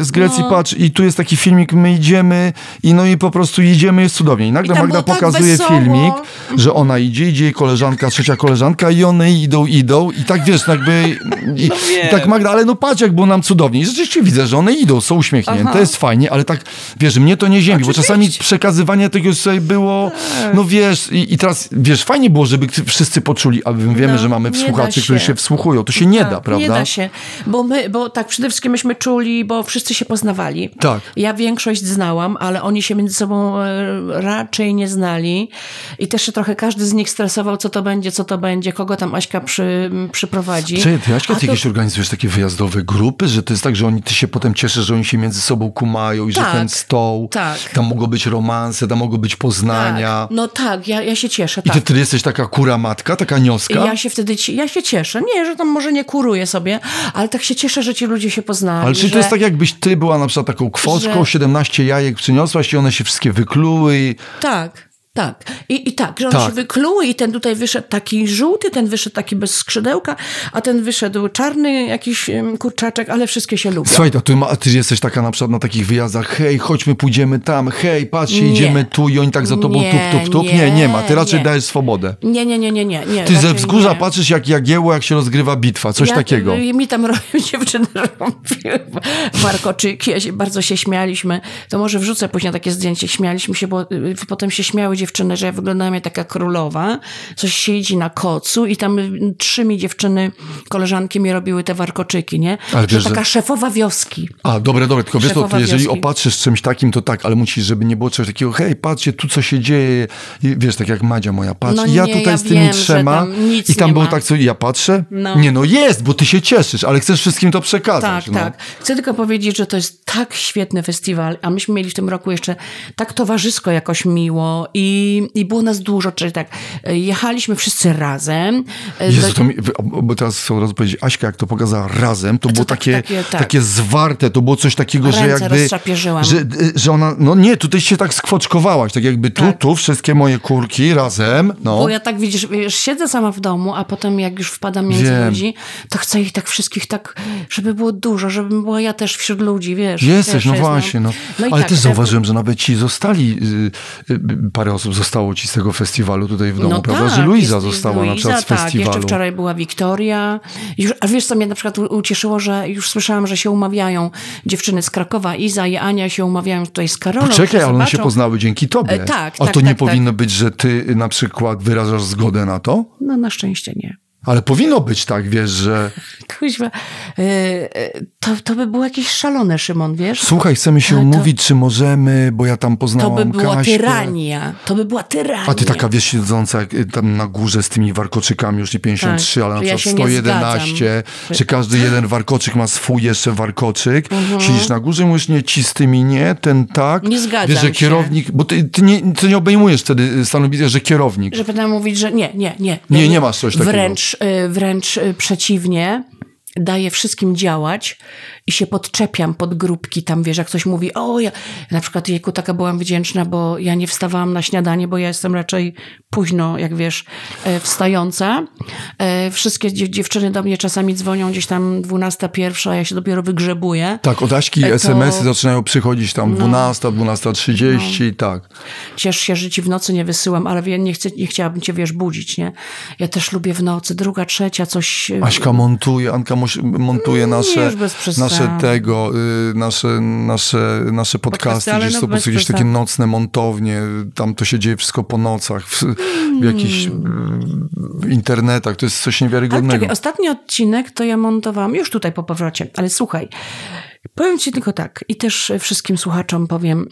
y, z Grecji, No. patrz, i tu jest taki filmik, my idziemy i no i po prostu idziemy, jest cudownie. I nagle I Magda tak pokazuje wesoło. filmik, że ona idzie, idzie jej koleżanka, trzecia koleżanka i one idą, idą i tak wiesz, no jakby i, No i tak Magda, ale no patrz, jak było nam cudownie. I rzeczywiście widzę, że one idą, są uśmiechnięte, Aha. jest fajnie, ale tak, wiesz, mnie to nie ziemi, bo czasami przekazywanie tego sobie było, Tak. no wiesz, i, i teraz, wiesz, fajnie było, żeby wszyscy poczuli, a my wiemy, No, że mamy słuchaczy, którzy się. wsłuchują. To się nie Tak, da, prawda? Nie da się, bo my, bo tak przede wszystkim myśmy czuli, bo wszyscy się poznawali. Tak. Ja większość znałam, ale oni się między sobą e, raczej nie znali i też się trochę każdy z nich stresował, co to będzie, co to będzie, kogo tam Aśka przy, przyprowadzi. Czy ty, Jaśka, A ty to- jakieś organizujesz takie wyjazdowe grupy, że to jest tak, że oni, ty się potem cieszysz, że oni się między sobą kumają mają i że Tak, ten stoł, tak. tam mogą być romanse, tam mogą być poznania. Tak. No tak, ja, ja się cieszę, I tak. ty wtedy jesteś taka kura matka, taka nioska? Ja się wtedy, ja się cieszę. Nie, że tam może nie kuruję sobie, ale tak się cieszę, że ci ludzie się poznali. Ale czy że... to jest tak, jakbyś ty była na przykład taką kwoską, że- 17 jajek przyniosłaś i one się wszystkie wykluły i... Tak, tak. I, I tak, że one Tak. się wykluły i ten tutaj wyszedł taki żółty, ten wyszedł taki bez skrzydełka, a ten wyszedł czarny jakiś kurczaczek, ale wszystkie się lubią. Słuchaj, to ty, ma, ty jesteś taka na przykład na takich wyjazdach, hej, chodźmy, pójdziemy tam, hej, patrzcie, Nie. idziemy tu i oni tak za tobą Nie, tup, tup, tup. Nie, nie, nie ma, ty raczej nie. dajesz swobodę. Nie, nie, nie, nie, nie. nie Ty ze wzgórza patrzysz jak jagiełło, jak się rozgrywa bitwa, coś Ja- takiego. y, Mi tam robią dziewczyny robiły warkoczyki, ja się, bardzo się śmialiśmy. To może wrzucę później takie zdjęcie. Śmialiśmy się, bo y, potem się śmiały dziewczyny, że ja wyglądałam jak taka królowa. Coś siedzi na kocu i tam trzy mi dziewczyny, koleżanki mi robiły te warkoczyki, nie? Ale że wiesz, że- taka szefowa wioski. A, dobre, dobre, tylko wiesz, to, Szefowa jeżeli wioski. opatrzysz czymś takim, to tak, ale musisz, żeby nie było czegoś takiego, hej, patrzcie, tu co się dzieje, I wiesz, tak jak Madzia moja, patrz, No i ja nie, tutaj ja z tymi wiem, że trzema i tam nie było ma. tak, co i ja patrzę, No. nie no jest, bo ty się cieszysz, ale chcesz wszystkim to przekazać. Tak, no. tak. Chcę tylko powiedzieć, że to jest tak świetny festiwal, a myśmy mieli w tym roku jeszcze tak towarzysko jakoś miło i, i było nas dużo, czyli tak, e, jechaliśmy wszyscy razem. E, Jezu, do- to mi, bo teraz chcę od razu powiedzieć, Aśka, jak to pokazała razem, to było tak- takie, takie, tak. takie zwarte, to było coś takiego, że Ręce jakby, rozczapierzyłam. że, że ona, no nie, tutaj się tak skwoczkowałaś, tak jakby tu, Tak. tu, wszystkie moje kurki razem, no. Bo ja tak widzisz, wiesz, siedzę sama w domu, a potem jak już wpadam między Wiem. ludzi, to chcę ich tak wszystkich tak, żeby było dużo, żebym była ja też wśród ludzi, wiesz. Jesteś, wiesz, no jest, właśnie, no. no Ale tak, też e, zauważyłem, że nawet ci zostali, y, y, parę osób zostało ci z tego festiwalu tutaj w domu, prawda? że Luiza No została na Luiza, przykład z tak, festiwalu. jeszcze wczoraj była Wiktoria. Już, a wiesz, co mnie na przykład ucieszyło, że już słyszałam, że się umawiają dziewczyny z Krakowa, Iza i Ania się umawiają tutaj z Karolą. Poczekaj, ale one się poznały dzięki tobie. E, tak, A tak, to nie tak, tak. powinno być, że ty na przykład wyrażasz zgodę na to? No na szczęście nie. Ale powinno być tak, wiesz, że Kuźwa, e, e, to, to by było jakieś szalone, Szymon, wiesz? słuchaj, chcemy się to- umówić, czy możemy, bo ja tam To poznałam by była Kaśkę. tyrania. To by była tyrania. A ty taka, wiesz, siedząca y, tam na górze z tymi warkoczykami, już nie 53, Tak, ale na ja przykład nie 111, zgadzam. że każdy jeden warkoczyk ma swój jeszcze warkoczyk. Mhm. Siedzisz na górze mówisz, nie, ci z tymi nie, ten tak. Nie zgadzam Wiesz, że się. kierownik, bo ty, ty, nie, ty nie obejmujesz wtedy stanowiska, że kierownik. Że będę mówić, że nie, nie, nie. Nie, nie masz coś takiego. Wręcz, y, wręcz y, przeciwnie. Daję wszystkim działać i się podczepiam pod grupki. Tam wiesz, jak ktoś mówi, o ja, na przykład jejku, taka byłam wdzięczna, bo ja nie wstawałam na śniadanie, bo ja jestem raczej późno, jak wiesz, e, wstająca. E, Wszystkie dziew- dziewczyny do mnie czasami dzwonią gdzieś tam 12, pierwsza, ja się dopiero wygrzebuję. Tak, od Aśki E, to- No. SMS-y zaczynają przychodzić tam 12, 12.30 i tak. Ciesz się, że ci w nocy nie wysyłam, ale nie, chcę, nie chciałabym cię, wiesz, budzić, nie? Ja też lubię w nocy, druga, trzecia, coś... Aśka montuje, Anka montuje nasze, bez przesady. nasze tego, y, nasze, nasze, nasze podcasty, ale gdzieś no bez jakieś takie nocne montownie, tam to się dzieje wszystko po nocach, w, w jakichś y, internetach, to jest coś Ale niewiarygodnego. czekaj, ostatni odcinek to ja montowałam już tutaj po powrocie, ale słuchaj, powiem ci tylko tak i też wszystkim słuchaczom powiem,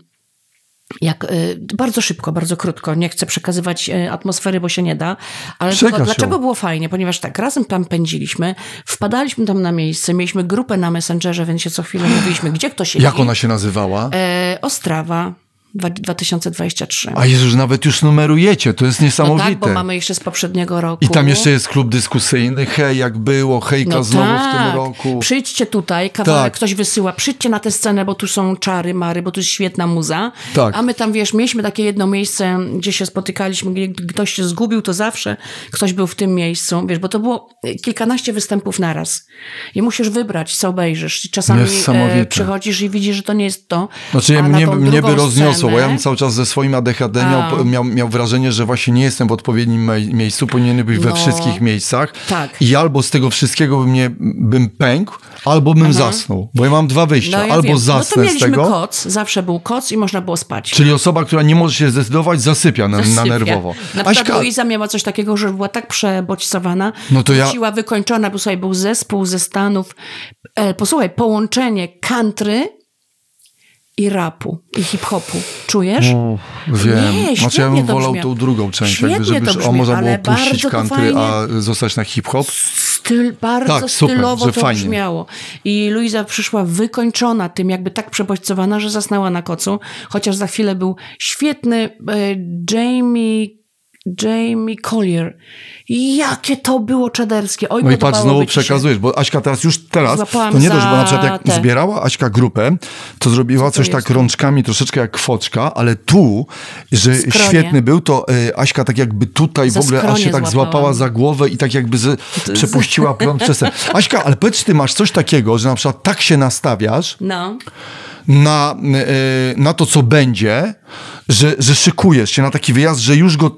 jak y, bardzo szybko, bardzo krótko, nie chcę przekazywać y, atmosfery, bo się nie da, ale tylko, ją. dlaczego było fajnie? Ponieważ tak, razem tam pędziliśmy, wpadaliśmy tam na miejsce, mieliśmy grupę na Messengerze, więc się co chwilę mówiliśmy, gdzie kto siedzi. Jak ona się nazywała? E, Ostrawa 2023. A Jezus, nawet już numerujecie, to jest No niesamowite. tak, bo mamy jeszcze z poprzedniego roku. I tam jeszcze jest klub dyskusyjny, hej, jak było, hejka No znowu tak. w tym roku. Przyjdźcie tutaj, kawałek Tak. ktoś wysyła, przyjdźcie na tę scenę, bo tu są czary, mary, bo tu jest świetna muza. Tak. A my tam, wiesz, mieliśmy takie jedno miejsce, gdzie się spotykaliśmy, gdzie ktoś się zgubił, to zawsze ktoś był w tym miejscu, wiesz, bo to było kilkanaście występów naraz. I musisz wybrać, co obejrzysz. I czasami e, przychodzisz i widzisz, że to nie jest to. Znaczy mnie, mnie by drugą bo ja bym cały czas ze swoim ADHD miał, miał, miał wrażenie, że właśnie nie jestem w odpowiednim miejscu, powinienem być we No. wszystkich miejscach. Tak. I albo z tego wszystkiego bym, nie, bym pękł, albo bym zasnął. Bo ja mam dwa wyjścia. No, ja albo wiem. No to zasnę z mieliśmy tego, koc, zawsze był koc i można było spać. czyli osoba, która nie może się zdecydować, zasypia na, na Zasypia. nerwowo. Na przykład Aśka, Luiza miała coś takiego, że była tak przebodźcowana, No to ja- siła wykończona, bo słuchaj, był zespół ze Stanów. E, posłuchaj, połączenie country i rapu, i hip-hopu. Czujesz? Wiem. Nie, znaczy ja bym wolał tą drugą część, Świetnie jakby, żeby to o, można było puścić country, a zostać na hip-hop. styl, bardzo Tak, super, stylowo że to fajnie. brzmiało. I Luiza przyszła wykończona tym, jakby tak przebodźcowana, że zasnęła na kocu, chociaż za chwilę był świetny e, Jamie, Jamie Collier. Jakie to było czaderskie. Oj, No i patrz, znowu się. przekazujesz, bo Aśka teraz już teraz, Złapałam to nie dość, bo na przykład jak te- zbierała Aśka grupę, to zrobiła coś jest? tak rączkami troszeczkę jak kwoczka, ale tu, że Skronie. świetny był, to y, Aśka tak jakby tutaj Za w ogóle aż się tak złapała za głowę i tak jakby z, przepuściła prąd przez ten. Aśka, ale powiedz, ty masz coś takiego, że na przykład tak się nastawiasz, No. Na, y, na to, co będzie, że, że szykujesz się na taki wyjazd, że już go,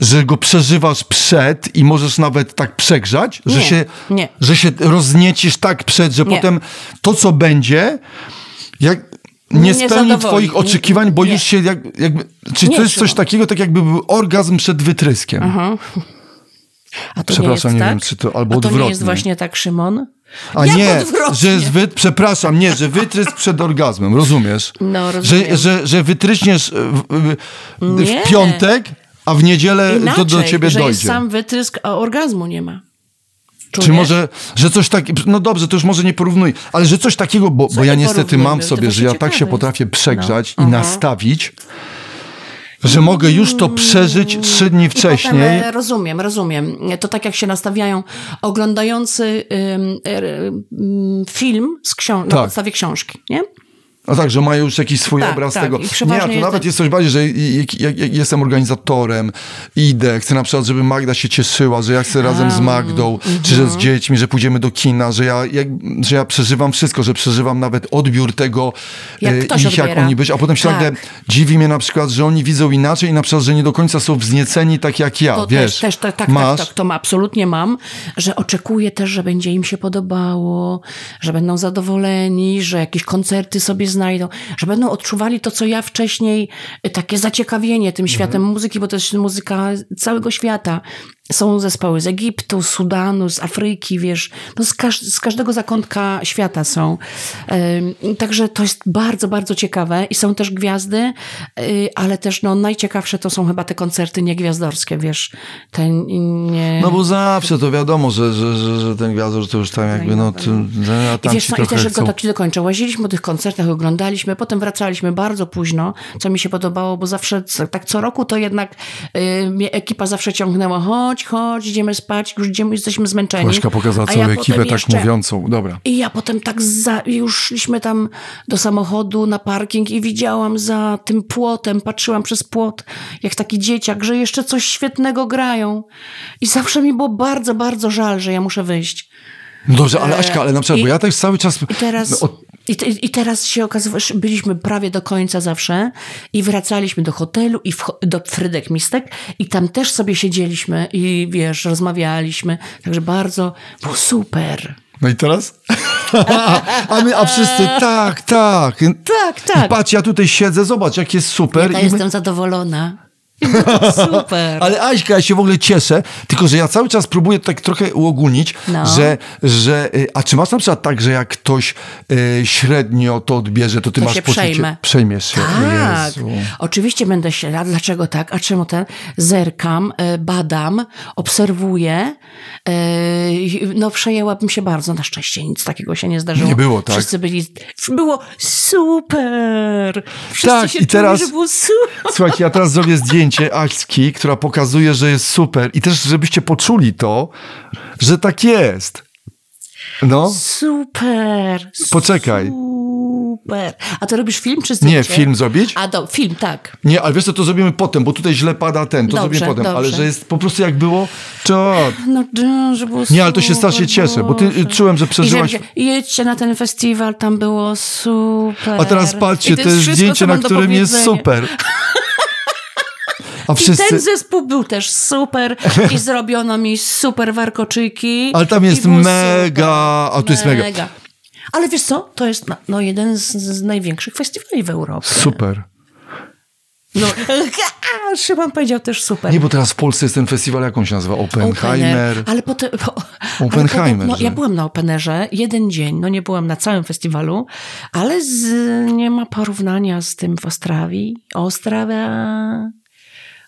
że go przeżywasz przed i możesz nawet tak przegrzać, że Nie, się, nie. że się rozniecisz tak przed, że Nie. potem to, co będzie, jak nie spełni twoich oczekiwań, bo nie. już się jak, jakby, czy to jest coś takiego, tak jakby był orgazm przed wytryskiem. A to Przepraszam, nie, nie tak? wiem, czy to- albo A to nie odwrotnie. jest właśnie tak, Szymon? A Jak nie, odwrotnie? że jest wy... przepraszam, nie, że wytrysk przed orgazmem, rozumiesz? No, rozumiem. Że, że, że wytryśniesz w, w, Nie. w piątek, a w niedzielę Inaczej, to do ciebie że dojdzie. jest sam wytrysk, a orgazmu nie ma. Czy Czujesz? może, że coś takiego, no dobrze, to już może nie porównuj, ale że coś takiego, bo, Co bo ja nie niestety mam w sobie, że ja tak się potrafię jest. przegrzać No. i Aha. nastawić, że mogę już to przeżyć trzy dni potem, wcześniej. e, rozumiem, rozumiem. To tak jak się nastawiają oglądający ym, ym, film z na Tak. podstawie książki, nie? No tak, że mają już jakiś swój Tak, obraz tak. tego. Nie, a to jest nawet tak- jest coś bardziej, że jak, jak, jak jestem organizatorem, idę, chcę na przykład, żeby Magda się cieszyła, że ja chcę razem z Magdą, czy że z dziećmi, że pójdziemy do kina, że ja, jak, że ja przeżywam wszystko, że przeżywam nawet odbiór tego, Jak e, ich, jak oni być, a potem się Tak. nagle dziwi mnie na przykład, że oni widzą inaczej i na przykład, że nie do końca są wznieceni tak jak ja, To wiesz. też, też tak, tak, masz, tak, tak, to absolutnie mam, że oczekuję też, że będzie im się podobało, że będą zadowoleni, że jakieś koncerty sobie znajdą, że będą odczuwali to, co ja wcześniej, y, takie zaciekawienie tym światem muzyki, bo to jest muzyka całego świata. Są zespoły z Egiptu, Sudanu, z Afryki, wiesz, no z, każ z każdego zakątka świata są. Ym, Także to jest bardzo, bardzo ciekawe i są też gwiazdy, y, ale też no, najciekawsze to są chyba te koncerty niegwiazdorskie, wiesz, te nie... No bo zawsze to wiadomo, że, że, że, że ten gwiazdor to już tam jakby, no, a I tam wiesz co, i też, chcą. go tak ci dokończę. Łaziliśmy po tych koncertach, oglądaliśmy, potem wracaliśmy bardzo późno, co mi się podobało, bo zawsze, tak co roku to jednak y, mnie ekipa zawsze ciągnęła, chodź, chodź, idziemy spać, już idziemy, jesteśmy zmęczeni. Łaśka pokazała całą ja ekipę tak jeszcze- mówiącą. Dobra. I ja potem tak za, już szliśmy tam do samochodu na parking i widziałam za tym płotem, patrzyłam przez płot, jak taki dzieciak, że jeszcze coś świetnego grają. I zawsze mi było bardzo, bardzo żal, że ja muszę wyjść. No dobrze, ale Aśka, ale na przykład, i- bo ja też cały czas... I teraz, no, od- i, te, I teraz się okazywało, że byliśmy prawie do końca zawsze i wracaliśmy do hotelu i w, do Frydek Mistek i tam też sobie siedzieliśmy i wiesz, rozmawialiśmy. Także bardzo było super. No i teraz? a my, a wszyscy, tak, tak. Tak, tak. I patrz, ja tutaj siedzę, zobacz, jak jest super. Ja my- jestem zadowolona. Super. Ale Aśka, ja się w ogóle cieszę, tylko że ja cały czas próbuję tak trochę uogólnić, No. że, że... y, A czy masz na przykład tak, że jak ktoś y, średnio to odbierze, to ty To masz się poczucie... przejmę. Przejmiesz się. Tak, Jezu. oczywiście będę się, a dlaczego tak, a czemu ten, zerkam, e, badam, obserwuję, e, no przejęłabym się bardzo, na szczęście nic takiego się nie zdarzyło. Nie było, tak? Wszyscy byli, było super, wszyscy Tak, się i teraz- czuli, że było super. Słuchajcie, ja teraz zrobię zdjęcie Aśki, która pokazuje, że jest super i też, żebyście poczuli to, że tak jest. No, Super. Poczekaj. Super. A to robisz film czy zdjęcie? nie, film zrobić? A do, film, tak. Nie, ale wiesz co, to zrobimy potem, bo tutaj źle pada ten, to Dobrze, zrobimy potem, ale dobrze. że jest po prostu jak było, to... No, że było Nie, ale to się strasznie super, cieszę, bo ty, Boże. czułem, że przeżyłaś... I jedźcie na ten festiwal, tam było super. A teraz patrzcie, I to to jest wszystko, zdjęcie, na którym jest powiedzenia. A I wszyscy... ten zespół był też super i zrobiono mi super warkoczyki. Ale tam jest mega, a tu jest mega. Ale wiesz co, to jest no, jeden z, z największych festiwali w Europie. Super. No, a, Szymon powiedział też super. Nie, bo teraz w Polsce jest ten festiwal, jak on się nazywa? Oppenheimer. Ale potem. Oppenheimer, Ale no, ja byłam na Openerze jeden dzień, no nie byłam na całym festiwalu, ale z, nie ma porównania z tym w Ostrawii. Ostrawa.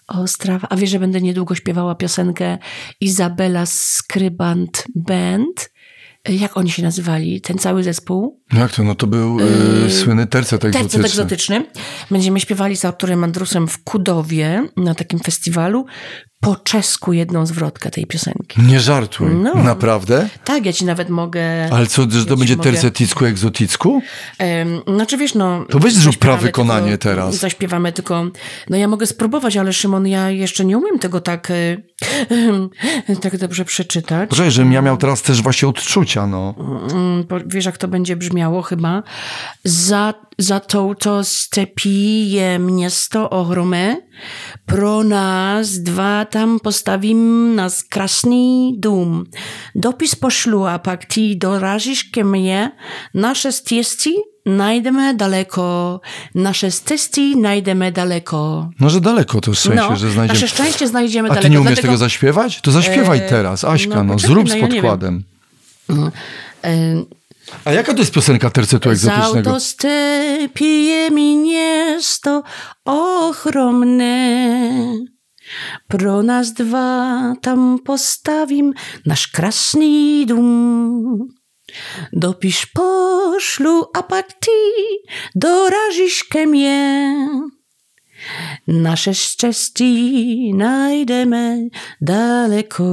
Ostrawa. A wiesz, że będę niedługo śpiewała piosenkę Izabela Skrybant Band? Jak oni się nazywali? Ten cały zespół? Jak to? No to był yy, słynny tercet egzotyczny. Tercet egzotyczny. Będziemy śpiewali z autorem Andrusem w Kudowie na takim festiwalu po czesku jedną zwrotkę tej piosenki. Nie żartuj. No. Naprawdę? Tak, ja ci nawet mogę... Ale co, że ja to będzie mogę- terceticku, egzoticku? Em, Znaczy wiesz, no... To weź zrób prawykonanie tylko- teraz. Zaśpiewamy tylko... No ja mogę spróbować, ale Szymon, ja jeszcze nie umiem tego tak... y, tak dobrze przeczytać. Poczekaj, żebym ja miał teraz też właśnie odczucia, no. Po- Wiesz, jak to będzie brzmiało chyba? Za, za touto stepije miasto ohromé, pro nás dva tam postavím nás krásný dům. Dopis pošlu a pak ty dorazíš ke mně, naše štěstí najdeme daleko, nasze cesty najdeme daleko. No, że daleko to szczęście, No, że znajdziemy. nasze szczęście znajdziemy A ty daleko. nie umiesz Dlatego- tego zaśpiewać? To zaśpiewaj Eee, teraz, Aśka, no no, poczekaj, zrób no z podkładem. Em, A jaka to jest piosenka tercetu Z egzotycznego? autostepie miasto ogromne. Pro nas dwa tam postawim nasz krasny dom. Dopisz poszlu, a pak ty dorazisz ke mnie. Nasze szczęście najdeme daleko.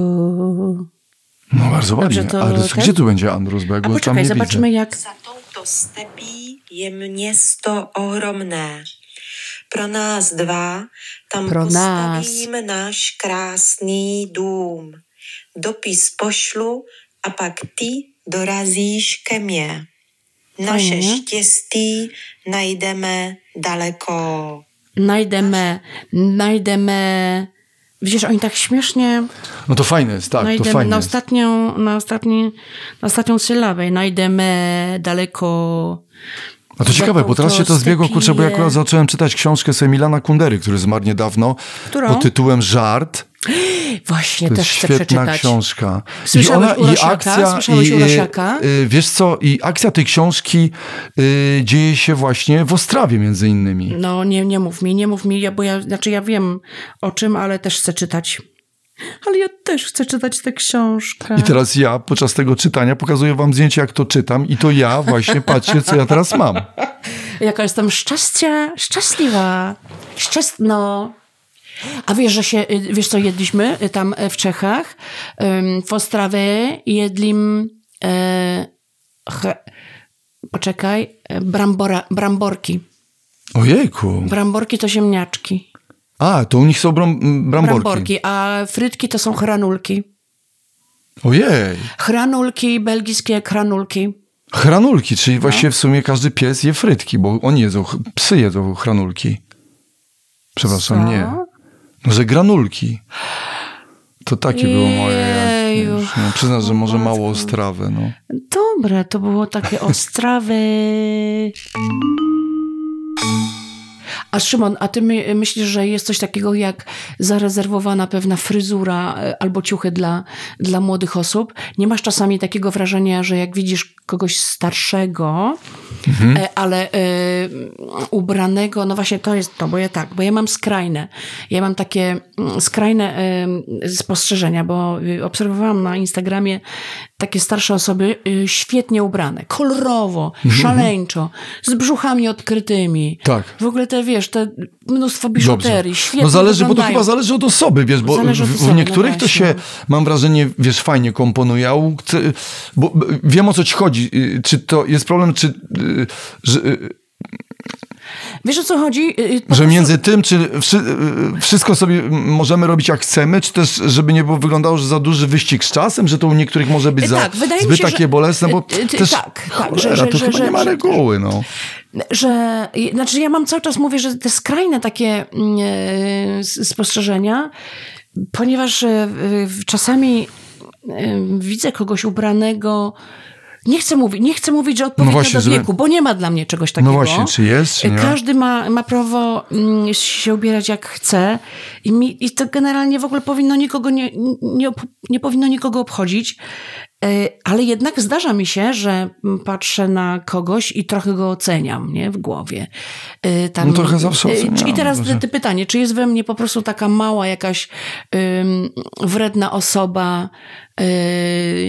No bardzo ładnie. to Ale ten? gdzie tu będzie Andrus? Bo ja A go tam poczekaj, nie zobaczymy widzę. jak... Za touto stepí je město ohromné. Pro nás dva tam Pro nás. postavím náš krásný dům. Dopis pošlu a pak ty dorazíš ke mně. Naše Fajnie. štěstí najdeme daleko. Najdeme, najdeme... Widzisz, oni tak śmiesznie No to fajne jest, tak, to najdeme fajne na ostatnią, na, ostatni, na ostatnią sylabę. Najdeme daleko... A to ciekawe, bo teraz się to zbiegło, kurczę, bo ja akurat zacząłem czytać książkę sobie Milana Kundery, który zmarł niedawno, Którą? pod tytułem Żart. Właśnie, To też chcę świetna przeczytać. książka. Słyszałeś Urosiaka? Słyszałeś i, Urosiaka? y, wiesz co, i akcja tej książki y, dzieje się właśnie w Ostrawie między innymi. No nie, nie mów mi, nie mów mi, ja, bo ja, znaczy ja wiem o czym, ale też chcę czytać. Ale ja też chcę czytać tę książkę. I teraz ja podczas tego czytania pokazuję wam zdjęcie, jak to czytam i to ja właśnie, patrzcie, co ja teraz mam. Jaka jestem szczęścia, szczęśliwa. Szczęst... A wiesz, że się, y, wiesz co jedliśmy y, tam y, w Czechach? W Ostrawie jedlim, e, ch, poczekaj, e, brambora, bramborki. Ojejku. Bramborki to ziemniaczki. A, to u nich są bram, bramborki. Bramborki, a frytki to są hranulki. Ojej. Hranulki, belgijskie hranulki. Hranulki, czyli No. właściwie w sumie każdy pies je frytki, bo oni jedzą, psy jedzą hranulki. Przepraszam, Co? nie. Że granulki. To takie było moje. Wiesz, no, przyznam, że może mało ostrawę. No. Dobre, to było takie ostrawy. A Szymon, a ty my, myślisz, że jest coś takiego jak zarezerwowana pewna fryzura e, albo ciuchy dla, dla młodych osób? Nie masz czasami takiego wrażenia, że jak widzisz kogoś starszego, e, ale e, ubranego, no właśnie to jest to, bo ja tak, bo ja mam skrajne. Ja mam takie mm, skrajne e, spostrzeżenia, bo y, obserwowałam na Instagramie takie starsze osoby y, świetnie ubrane, kolorowo, szaleńczo, z brzuchami odkrytymi. Tak. W ogóle te, wiesz, te mnóstwo Dobrze. biżuterii, świetnie No zależy, bo to wyglądają. chyba zależy od osoby, wiesz, bo w, osoby, no niektórych to się, mam wrażenie, wiesz, fajnie komponuje, a u, bo wiem o co ci chodzi. Y, Czy to jest problem, czy, y, że, Wiesz o co chodzi? Y, y, po że między tym, czy y, wszystko sobie możemy robić jak chcemy, czy też, żeby nie było wyglądało, że za duży wyścig z czasem, że to u niektórych może być Y, za, tak, wydaje mi zbyt się, że- takie bolesne, bo też tak, tak, cholera, że- że- to że- chyba że- nie ma że- reguły, no. że, znaczy ja mam cały czas mówię, że te skrajne takie mm, e, spostrzeżenia, ponieważ e, czasami widzę kogoś ubranego, nie chcę mówić, nie chcę mówić, że odpowiednio właśnie, do wieku, bo nie ma dla mnie czegoś takiego. No właśnie, czy jest, czy? Każdy ma, ma prawo mm, się ubierać jak chce i, mi, i to generalnie w ogóle powinno nikogo nie, nie, nie powinno nikogo obchodzić. Y, Ale jednak zdarza mi się, że mm, patrzę na kogoś i trochę go oceniam, nie? W głowie. Y, Tam, No trochę zawsze oceniamy, I teraz że- ty pytanie, czy jest we mnie po prostu taka mała jakaś ym, wredna osoba,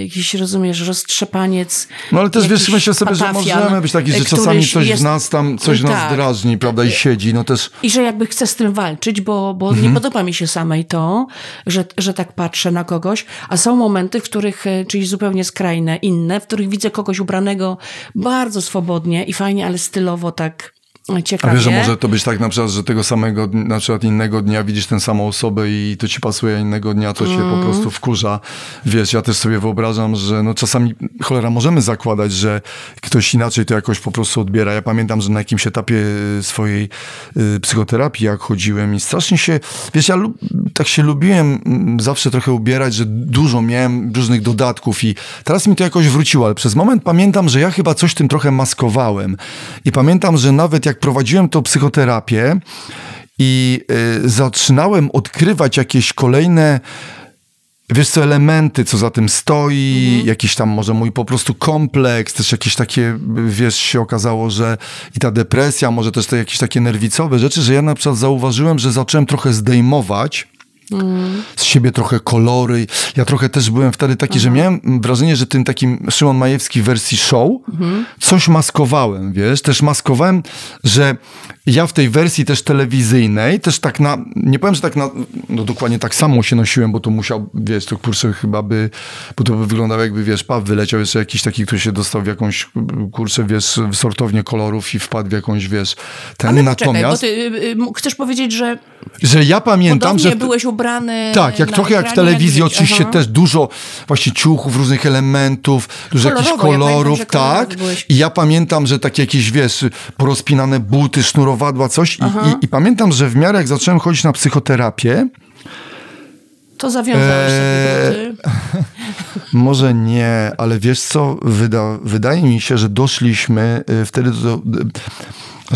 jakiś, rozumiesz, roztrzepaniec. No ale też wiesz, myślę sobie, że możemy być taki, że czasami coś jest- w nas tam, coś w nas Tak. drażni, prawda, i siedzi, no też... I że jakby chcę z tym walczyć, bo, bo Mhm. nie podoba mi się samej to, że, że tak patrzę na kogoś, a są momenty, w których, e, czyli zupełnie skrajne, inne, w których widzę kogoś ubranego bardzo swobodnie i fajnie, ale stylowo tak e, A ciekawie. wiesz, że może to być tak na przykład, że tego samego, na przykład innego dnia widzisz tę samą osobę i to ci pasuje, a innego dnia to cię Mm. po prostu wkurza. Wiesz, ja też sobie wyobrażam, że no czasami, cholera, możemy zakładać, że ktoś inaczej to jakoś po prostu odbiera. Ja pamiętam, że na jakimś etapie y, swojej y, psychoterapii, jak chodziłem i strasznie się, wiesz, ja lub, tak się lubiłem mm, zawsze trochę ubierać, że dużo miałem różnych dodatków i teraz mi to jakoś wróciło, ale przez moment pamiętam, że ja chyba coś tym trochę maskowałem. I pamiętam, że nawet jak prowadziłem tą psychoterapię i y, zaczynałem odkrywać jakieś kolejne wiesz co, elementy, co za tym stoi, jakiś tam może mój po prostu kompleks, też jakieś takie, wiesz, się okazało, że i ta depresja, może też te jakieś takie nerwicowe rzeczy, że ja na przykład zauważyłem, że zacząłem trochę zdejmować z siebie trochę kolory. Ja trochę też byłem wtedy taki, że miałem wrażenie, że tym takim Szymon Majewski w wersji show coś maskowałem, wiesz, też maskowałem, że ja w tej wersji też telewizyjnej, też tak na, nie powiem, że tak na, no dokładnie tak samo się nosiłem, bo to musiał, wiesz, to kurczę chyba by, bo to by wyglądało jakby, wiesz, Paw wyleciał jeszcze jakiś taki, który się dostał w jakąś, kurczę, wiesz, w sortownię kolorów i wpadł w jakąś, wiesz, ten, Ale natomiast, bo ty y, y, chcesz powiedzieć, że że ja pamiętam, że... byłeś ubrany tak, jak trochę jak w telewizji, oczywiście Aha. też dużo właśnie ciuchów, różnych elementów, dużo jakichś Kolorowo, ja pamiętam, kolorów, tak. I ja pamiętam, że takie jakieś, wiesz, porozpinane buty, sznurowadła, coś. I, i, I pamiętam, że w miarę jak zacząłem chodzić na psychoterapię, To zawiązałeś Eee. Może nie, ale wiesz co, wyda, wydaje mi się, że doszliśmy y, wtedy do, y,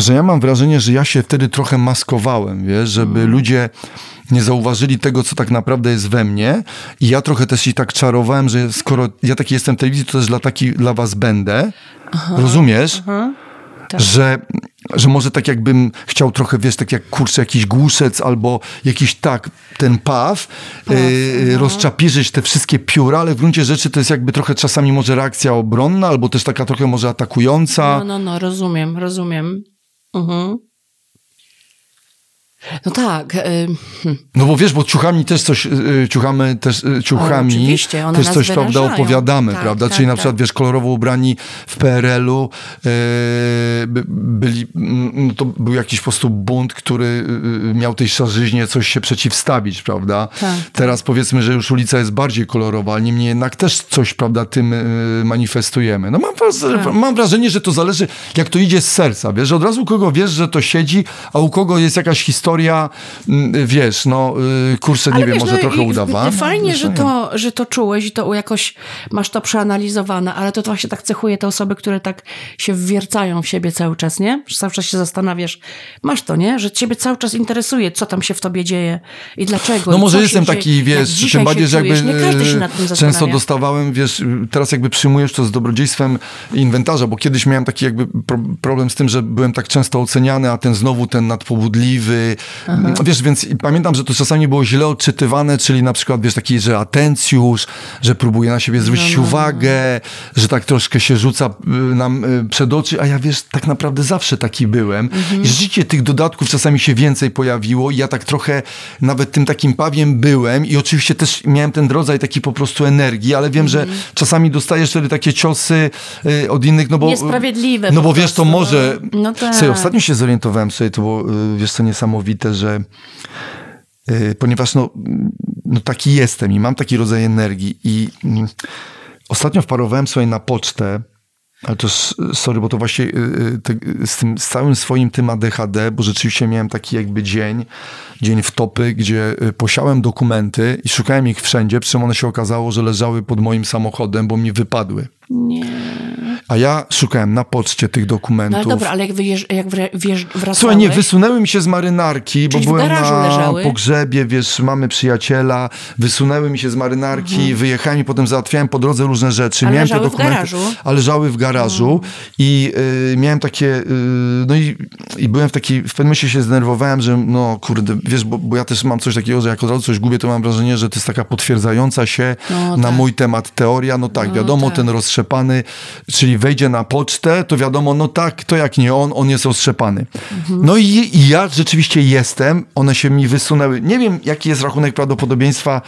że ja mam wrażenie, że ja się wtedy trochę maskowałem, wiesz, żeby Mm. ludzie nie zauważyli tego, co tak naprawdę jest we mnie i ja trochę też ich tak czarowałem, że skoro ja taki jestem w telewizji, to też dla, taki, dla was będę, rozumiesz? Tak. Że, że może tak jakbym chciał trochę, wiesz, tak jak kurczę, jakiś głuszec albo jakiś tak, ten paw, yy, rozczapirzyć te wszystkie pióra, ale w gruncie rzeczy to jest jakby trochę czasami może reakcja obronna, albo też taka trochę może atakująca. No, no, no, rozumiem, rozumiem. Mhm. No tak. y, hm. No bo wiesz, bo ciuchami też coś, yy, ciuchamy też, ciuchami oczywiście, one też coś, prawda, opowiadamy, Tak, prawda? tak, Czyli na tak. przykład, wiesz, kolorowo ubrani w PRL-u by, byli, no to był jakiś po prostu bunt, który yy, miał tej szarzyźnie coś się przeciwstawić, prawda? Tak, Teraz powiedzmy, że już ulica jest bardziej kolorowa, ale niemniej jednak też coś, prawda, tym yy, manifestujemy. No mam, wraż- Tak. mam wrażenie, że to zależy, jak to idzie z serca, wiesz, że od razu u kogo wiesz, że to siedzi, a u kogo jest jakaś historia, mm, wiesz, no, yy, kurczę, nie wiem, wiesz, może no trochę udawana. Fajnie, Wiesz, że to, że to czułeś i to jakoś masz to przeanalizowane, ale to, właśnie tak cechuje te osoby, które tak się wwiercają w siebie cały czas, nie? Że cały czas się zastanawiasz. Masz to, nie? Że ciebie cały czas interesuje, co tam się w tobie dzieje i dlaczego. No może jestem taki, dzieje, wiesz, tym bardziej, się że jakby czujesz. Nie każdy się nad tym zastanawia. często dostawałem, wiesz, teraz jakby przyjmujesz to z dobrodziejstwem inwentarza, bo kiedyś miałem taki jakby pro, problem z tym, że byłem tak często oceniany, a ten znowu ten nadpobudliwy, wiesz, więc pamiętam, że to czasami było źle odczytywane, czyli na przykład, wiesz, taki, że atencjusz, że próbuje na siebie zwrócić No, uwagę, że tak troszkę się rzuca y, nam y, przed oczy, a ja, wiesz, tak naprawdę zawsze taki byłem. Mhm. I życie tych dodatków czasami się więcej pojawiło i ja tak trochę nawet tym takim pawiem byłem i oczywiście też miałem ten rodzaj taki po prostu energii, ale wiem, że Mhm. czasami dostajesz wtedy takie ciosy y, od innych, no bo... Niesprawiedliwe No bo wiesz, to prostu, no. może... No tak. Słuchaj, ostatnio się zorientowałem sobie, to było, wiesz co, niesamowite, że y, ponieważ no, no taki jestem i mam taki rodzaj energii i mm, ostatnio wparowałem sobie na pocztę ale to, sorry, bo to właśnie y, y, te, z, tym, z całym swoim tym ADHD, bo rzeczywiście miałem taki jakby dzień, dzień w topy, gdzie posiałem dokumenty i szukałem ich wszędzie, przy czym one się okazało, że leżały pod moim samochodem, bo mi wypadły. Nie. A ja szukałem na poczcie tych No dokumentów. ale dobra, ale jak, wyjeżdż, jak wjeżdż, wracałeś... Słuchaj, nie, wysunęły mi się z marynarki, bo Czyli w byłem garażu na leżały? pogrzebie, wiesz, mamy przyjaciela, wysunęły mi się z marynarki, wyjechałem i potem załatwiałem po drodze różne rzeczy. Mhm. A miałem te leżały w dokumenty, garażu? Mhm. A leżały w garażu i y, miałem takie, y, no i, i byłem w takiej, w pewnym momencie się zdenerwowałem, że no kurde, wiesz, bo, bo ja też mam coś takiego, że jak od razu coś gubię, to mam wrażenie, że to jest taka potwierdzająca się No na tak. mój temat teoria, no tak, wiadomo, tak. ten roztrzepany, czyli wejdzie na pocztę, to wiadomo, no tak, to jak nie on, on jest roztrzepany. Mhm. No i, i ja rzeczywiście jestem, one się mi wysunęły. Nie wiem, jaki jest rachunek prawdopodobieństwa,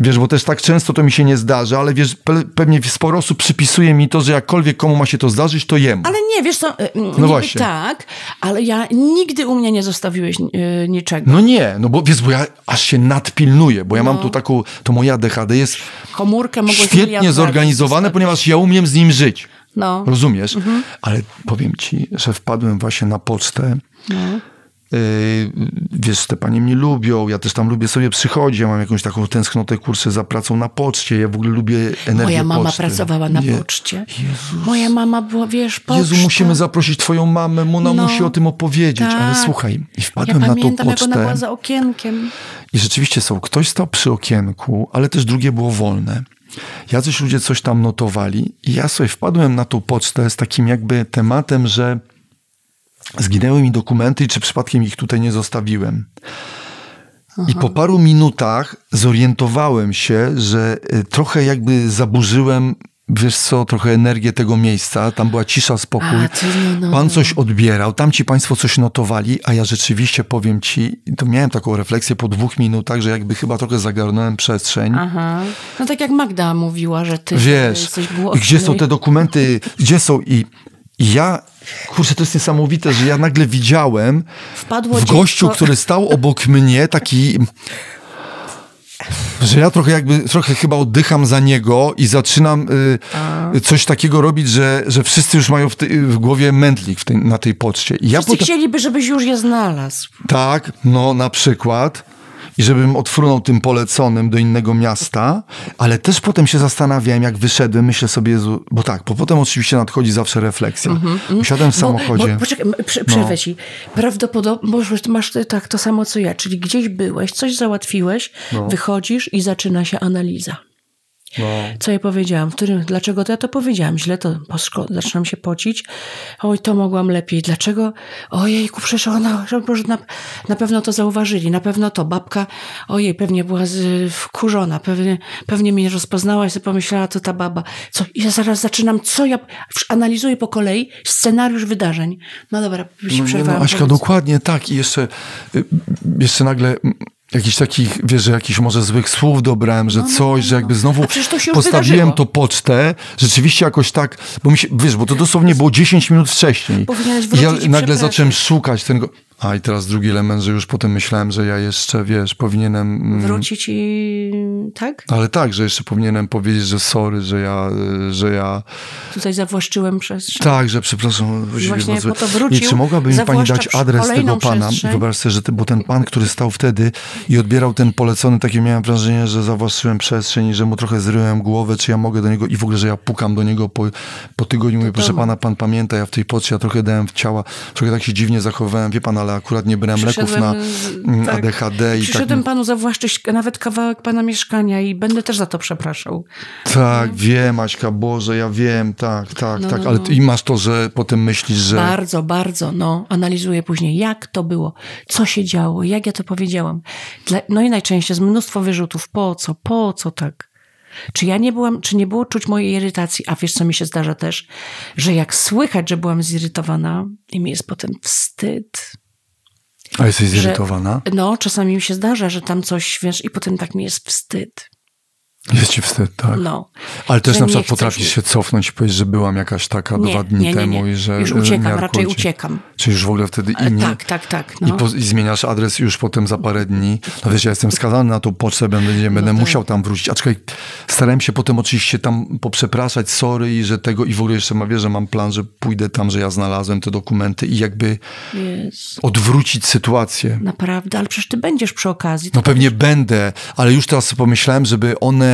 wiesz, bo też tak często to mi się nie zdarza, ale wiesz, pe pewnie sporo osób przypisuje mi to, że jakkolwiek komu ma się to zdarzyć, to jemu. Ale nie, wiesz co, y, niby No właśnie. tak, ale ja nigdy u mnie nie zostawiłeś y, niczego. No nie, no bo wiesz, bo ja aż się nadpilnuję, bo ja No. mam tu taką, to moja DHD jest Komórkę świetnie zorganizowane, ponieważ ja umiem z nim żyć. No. Rozumiesz? Ale powiem ci, że wpadłem właśnie na pocztę. No. Yy, wiesz, te panie mnie lubią, ja też tam lubię sobie przychodzić, ja mam jakąś taką tęsknotę, kurczę, za pracą na poczcie, ja w ogóle lubię energię Moja mama poczty. pracowała na Je- poczcie. Moja mama była, wiesz, poczta. Jezu, musimy zaprosić twoją mamę, ona No. musi o tym opowiedzieć. Ale Tak. słuchaj, i Ja wpadłem na tą pamiętam, jak ona pocztę była za okienkiem. i rzeczywiście są, ktoś stał przy okienku, ale też drugie było wolne. Jacyś ludzie coś tam notowali i ja sobie wpadłem na tą pocztę z takim jakby tematem, że zginęły mi dokumenty i czy przypadkiem ich tutaj nie zostawiłem. I po paru minutach zorientowałem się, że y, trochę jakby zaburzyłem, wiesz co, trochę energię tego miejsca. Tam była cisza, spokój. A, ty, no, no, Pan no. coś odbierał, tamci państwo coś notowali, a ja rzeczywiście powiem ci, to miałem taką refleksję po dwóch minutach, że jakby chyba trochę zagarnąłem przestrzeń. Aha. No tak jak Magda mówiła, że ty Wiesz, i głodny. gdzie są te dokumenty, gdzie są i, i ja, kurczę, to jest niesamowite, że ja nagle widziałem Wpadło w dziecko. gościu, który stał obok mnie, taki... Że ja trochę jakby, trochę chyba oddycham za niego i zaczynam y, coś takiego robić, że, że wszyscy już mają w, ty, w głowie mętlik w tej, na tej poczcie. I ja Wszyscy potem, chcieliby, żebyś już je znalazł. tak, no na przykład. I żebym odfrunął tym poleconym do innego miasta, ale też potem się zastanawiałem, jak wyszedłem, myślę sobie, Jezu, bo tak, bo potem oczywiście nadchodzi zawsze refleksja. Usiadłem w samochodzie. Bo, poczekaj, m- prze, przerwę ci. Prawdopodobnie, może masz tak to samo co ja, czyli gdzieś byłeś, coś załatwiłeś, No. wychodzisz i zaczyna się analiza. No. Co ja powiedziałam? W którym, dlaczego to ja to powiedziałam? Źle to zaczynam się pocić. Oj, to mogłam lepiej. Dlaczego? Ojejku, przecież ona, że może na, na pewno to zauważyli. Na pewno to babka, ojej, pewnie była z, wkurzona. Pewnie, pewnie mnie rozpoznała i sobie pomyślała, to ta baba. Co? Ja zaraz zaczynam, co ja analizuję po kolei scenariusz wydarzeń. No dobra, No, się nie, przerwałam. no, Aśka, Powiedz. dokładnie tak. I jeszcze, y, jeszcze nagle jakichś takich, wiesz, że jakichś może złych słów dobrałem, że coś, że jakby znowu No, A przecież to się już postawiłem to pocztę, rzeczywiście jakoś tak, bo mi się, wiesz, bo to dosłownie było 10 minut wcześniej. Powinieneś I wrócić ja nagle zacząłem szukać tego. A i teraz drugi element, że już potem myślałem, że ja jeszcze, wiesz, powinienem... mm, Wrócić i tak? Ale tak, że jeszcze powinienem powiedzieć, że sorry, że ja, że ja Tutaj zawłaszczyłem przez... tak, że przepraszam. Właśnie po to wrócił, I czy mogłaby mi pani dać adres tego pana? przestrzeń. Wyobraź sobie, że ty, bo ten pan, który stał wtedy i odbierał ten polecony, takie miałem wrażenie, że zawłaszczyłem przestrzeń i że mu trochę zryłem głowę, czy ja mogę do niego i w ogóle, że ja pukam do niego po, po tygodniu. Mówię, proszę pana, pan pamięta, ja w tej pocie ja trochę dałem w ciała, trochę tak się dziwnie zachowałem, wie pan, ale akurat nie brałem leków na mm, tak. ADHD i tak. Przyszedłem panu zawłaszczyć nawet kawałek pana mieszkania i będę też za to przepraszał. Tak, wiem, Aśka, Boże, ja wiem, tak, tak, No, tak, no, ale no. i masz to, że potem myślisz, że... Bardzo, bardzo, no. Analizuję później, jak to było, co się działo, jak ja to powiedziałam. No i najczęściej z mnóstwo wyrzutów. Po co, po co tak? Czy ja nie byłam, czy nie było czuć mojej irytacji? A wiesz, co mi się zdarza też? Że jak słychać, że byłam zirytowana i mi jest potem wstyd. A jesteś że- zirytowana? No, czasami mi się zdarza, że tam coś, wiesz, i potem tak mi jest wstyd. Jest ci wstyd, tak. No. Ale też na nie przykład potrafisz się cofnąć i powiedzieć, że byłam jakaś taka Nie, dwa dni nie, nie, temu nie. i że... Już uciekam, raczej uciekam. Czy już w ogóle wtedy E, inni... Tak, tak, tak. I, No. po, I zmieniasz adres już potem za parę dni. No wiesz, ja jestem skazany na tą pocztę, będę, nie, będę tak. musiał tam wrócić. Aczkolwiek starałem się potem oczywiście tam poprzepraszać, sorry i że tego i w ogóle jeszcze ma, wiesz, że mam plan, że pójdę tam, że ja znalazłem te dokumenty i jakby odwrócić sytuację. Naprawdę, ale przecież ty będziesz przy okazji. No pewnie będę, ale już teraz pomyślałem, żeby one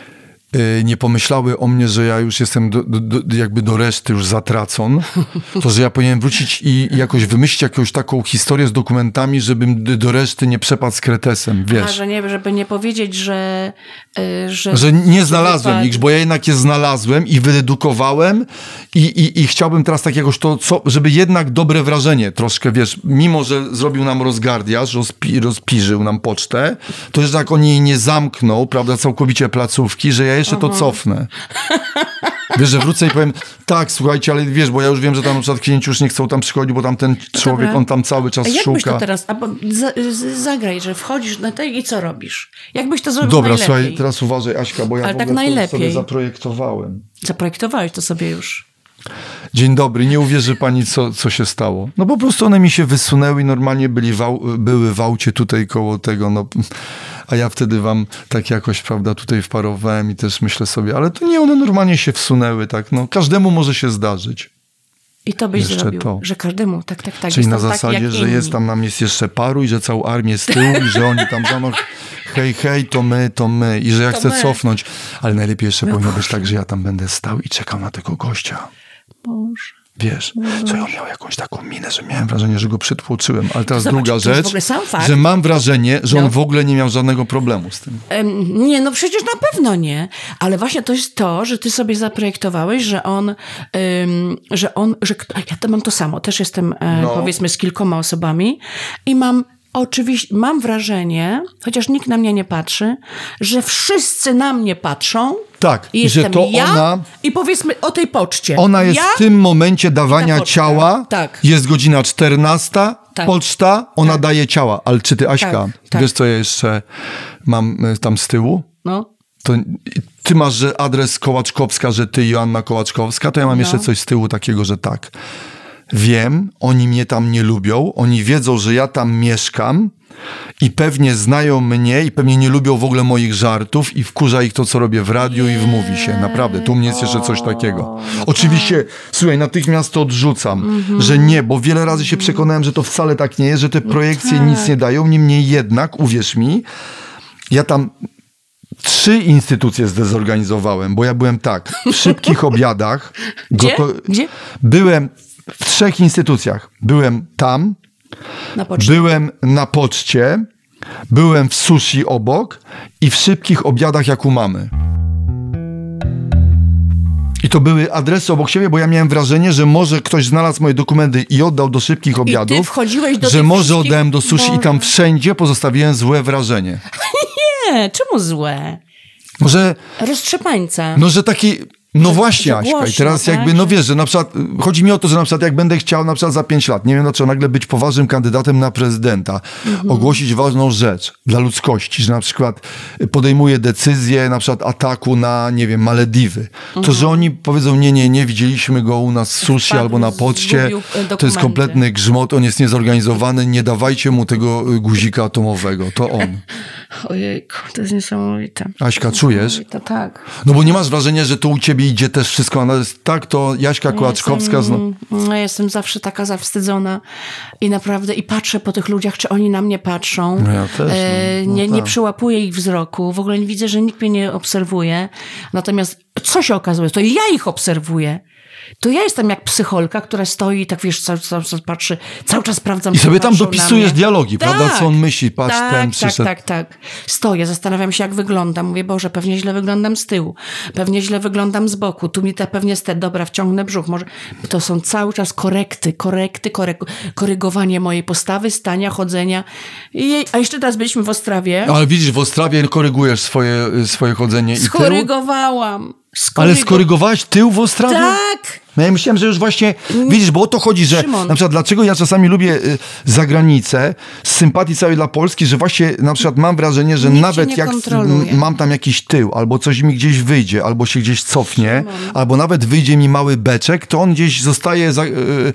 nie pomyślały o mnie, że ja już jestem do, do, jakby do reszty już zatracon, to że ja powinienem wrócić i, jakoś wymyślić jakąś taką historię z dokumentami, żebym do reszty nie przepadł z kretesem, A, wiesz. że nie, żeby nie powiedzieć, że... y, że, Że nie znalazłem wypadł. ich, bo ja jednak je znalazłem i wyedukowałem i, i, i chciałbym teraz tak jakoś to, co, żeby jednak dobre wrażenie troszkę, wiesz, mimo, że zrobił nam rozgardiaż, rozpi, rozpiżył nam pocztę, to jednak on jej nie zamknął, prawda, całkowicie placówki, że ja jeszcze to cofnę. Wiesz, że wrócę i powiem, tak, słuchajcie, ale wiesz, bo ja już wiem, że tam na przykład klienci już nie chcą tam przychodzić, bo tam ten człowiek, Dobra. on tam cały czas A jak byś szuka. to teraz... A, bo za, z, zagraj, że wchodzisz na tej i co robisz? Jak byś to zrobił Dobra, najlepiej? słuchaj, teraz uważaj, Aśka, bo ja Ale w tak ogóle to sobie najlepiej. zaprojektowałem. Zaprojektowałeś to sobie już. Dzień dobry, nie uwierzy pani, co, co się stało. No po prostu one mi się wysunęły i normalnie byli w, au- były w aucie tutaj koło tego, no, a ja wtedy wam tak jakoś, prawda, tutaj wparowałem i też myślę sobie, ale to nie, one normalnie się wsunęły, tak, no, każdemu może się zdarzyć. I to byś Jeszcze zrobił. to. Że każdemu, tak, tak, tak. Czyli na taki zasadzie, jak że inni. jest tam nam jest jeszcze paru i że całą armię z tyłu i że oni tam za mną, hej, hej, to my, to my i że ja To chcę my. cofnąć. Ale najlepiej jeszcze No powinno być tak, że ja tam będę stał i czekał na tego gościa. Boże. Wiesz, co ja miał jakąś taką minę, że miałem wrażenie, że go przytłoczyłem. Ale teraz Zobacz, druga rzecz, że mam wrażenie, że on No. w ogóle nie miał żadnego problemu z tym. Em, Nie, no przecież na pewno nie. Ale właśnie to jest to, że ty sobie zaprojektowałeś, że on, ym, że on, że ja to mam to samo. Też jestem, e, No. powiedzmy, z kilkoma osobami i mam oczywiście, mam wrażenie, chociaż nikt na mnie nie patrzy, że wszyscy na mnie patrzą. Tak, I że to ja ona, i powiedzmy o tej poczcie. ona jest ja, w tym momencie dawania ciała, Tak. jest godzina 14, Tak. poczta, ona daje ciała. Ale czy ty, Aśka, Tak, tak. wiesz co ja jeszcze mam y, tam z tyłu? No, To ty masz że adres Kołaczkowska, że ty Joanna Kołaczkowska, to ja mam No. jeszcze coś z tyłu takiego, że tak. Wiem, oni mnie tam nie lubią, oni wiedzą, że ja tam mieszkam i pewnie znają mnie i pewnie nie lubią w ogóle moich żartów i wkurza ich to, co robię w radiu i wmówi się. Naprawdę, tu mnie jest jeszcze coś takiego. Oczywiście, słuchaj, natychmiast to odrzucam, że nie, bo wiele razy się przekonałem, że to wcale tak nie jest, że te projekcje nic nie dają, niemniej jednak, uwierz mi, ja tam trzy instytucje zdezorganizowałem, bo ja byłem tak, w szybkich obiadach. Gdzie? goto- Gdzie? Byłem w trzech instytucjach. Byłem tam, na byłem na poczcie, byłem w sushi obok i w szybkich obiadach jak u mamy. I to były adresy obok siebie, bo ja miałem wrażenie, że może ktoś znalazł moje dokumenty i oddał do szybkich obiadów. wchodziłeś do Że może wszystkich- oddałem do sushi i tam Boże. wszędzie pozostawiłem złe wrażenie. Nie, czemu złe? Może Roztrzepańca. No, że taki. No Że- właśnie, że Aśka. I głośno, teraz tak? jakby, no wiesz, że na przykład, chodzi mi o to, że na przykład jak będę chciał na przykład za pięć lat, nie wiem dlaczego, nagle być poważnym kandydatem na prezydenta, Mhm. ogłosić ważną rzecz dla ludzkości, że na przykład podejmuje decyzję na przykład ataku na, nie wiem, Malediwy. To, Mhm. że oni powiedzą, nie, nie, nie, widzieliśmy go u nas w sushi Wpadł, albo na poczcie, e, to jest kompletny grzmot, on jest niezorganizowany, nie dawajcie mu tego y, guzika atomowego, to on. Ojejku, to jest niesamowite. Aśka, czujesz? To tak. No bo nie masz wrażenia, że to u ciebie idzie też wszystko, ona jest tak, to Jaśka Kołaczkowska... Zno... Jestem, no, jestem zawsze taka zawstydzona i naprawdę i patrzę po tych ludziach, czy oni na mnie patrzą. No ja też, no. E, No nie, nie tak. przyłapuję ich wzroku, w ogóle nie widzę, że nikt mnie nie obserwuje. Natomiast co się okazuje? To ja ich obserwuję. To ja jestem jak psycholka, która stoi i tak wiesz, cały, cały czas patrzy, cały czas sprawdzam, I sobie tam dopisujesz dialogi, prawda? Co on myśli, patrz, tak, ten tak, przyszedł. tak, tak. Stoję, zastanawiam się, jak wyglądam. Mówię, Boże, pewnie źle wyglądam z tyłu, pewnie źle wyglądam z boku, tu mi te pewnie ste, dobra, wciągnę brzuch. Może... To są cały czas korekty, korekty, korek... korygowanie mojej postawy, stania, chodzenia. I... A jeszcze teraz byliśmy w Ostrawie. Ale widzisz, w Ostrawie korygujesz swoje, swoje chodzenie i tył. Skorygowałam. Ale Skorygo- skorygowałaś tył w Ostrawie? Tak! No ja myślałem, że już właśnie, widzisz, bo o to chodzi, że Szymon. na przykład dlaczego ja czasami lubię y, zagranicę z sympatii całej dla Polski, że właśnie na przykład mam wrażenie, że Nikt nawet jak kontroluje. mam tam jakiś tył, albo coś mi gdzieś wyjdzie, albo się gdzieś cofnie, albo nawet wyjdzie mi mały beczek, to on gdzieś zostaje za, y,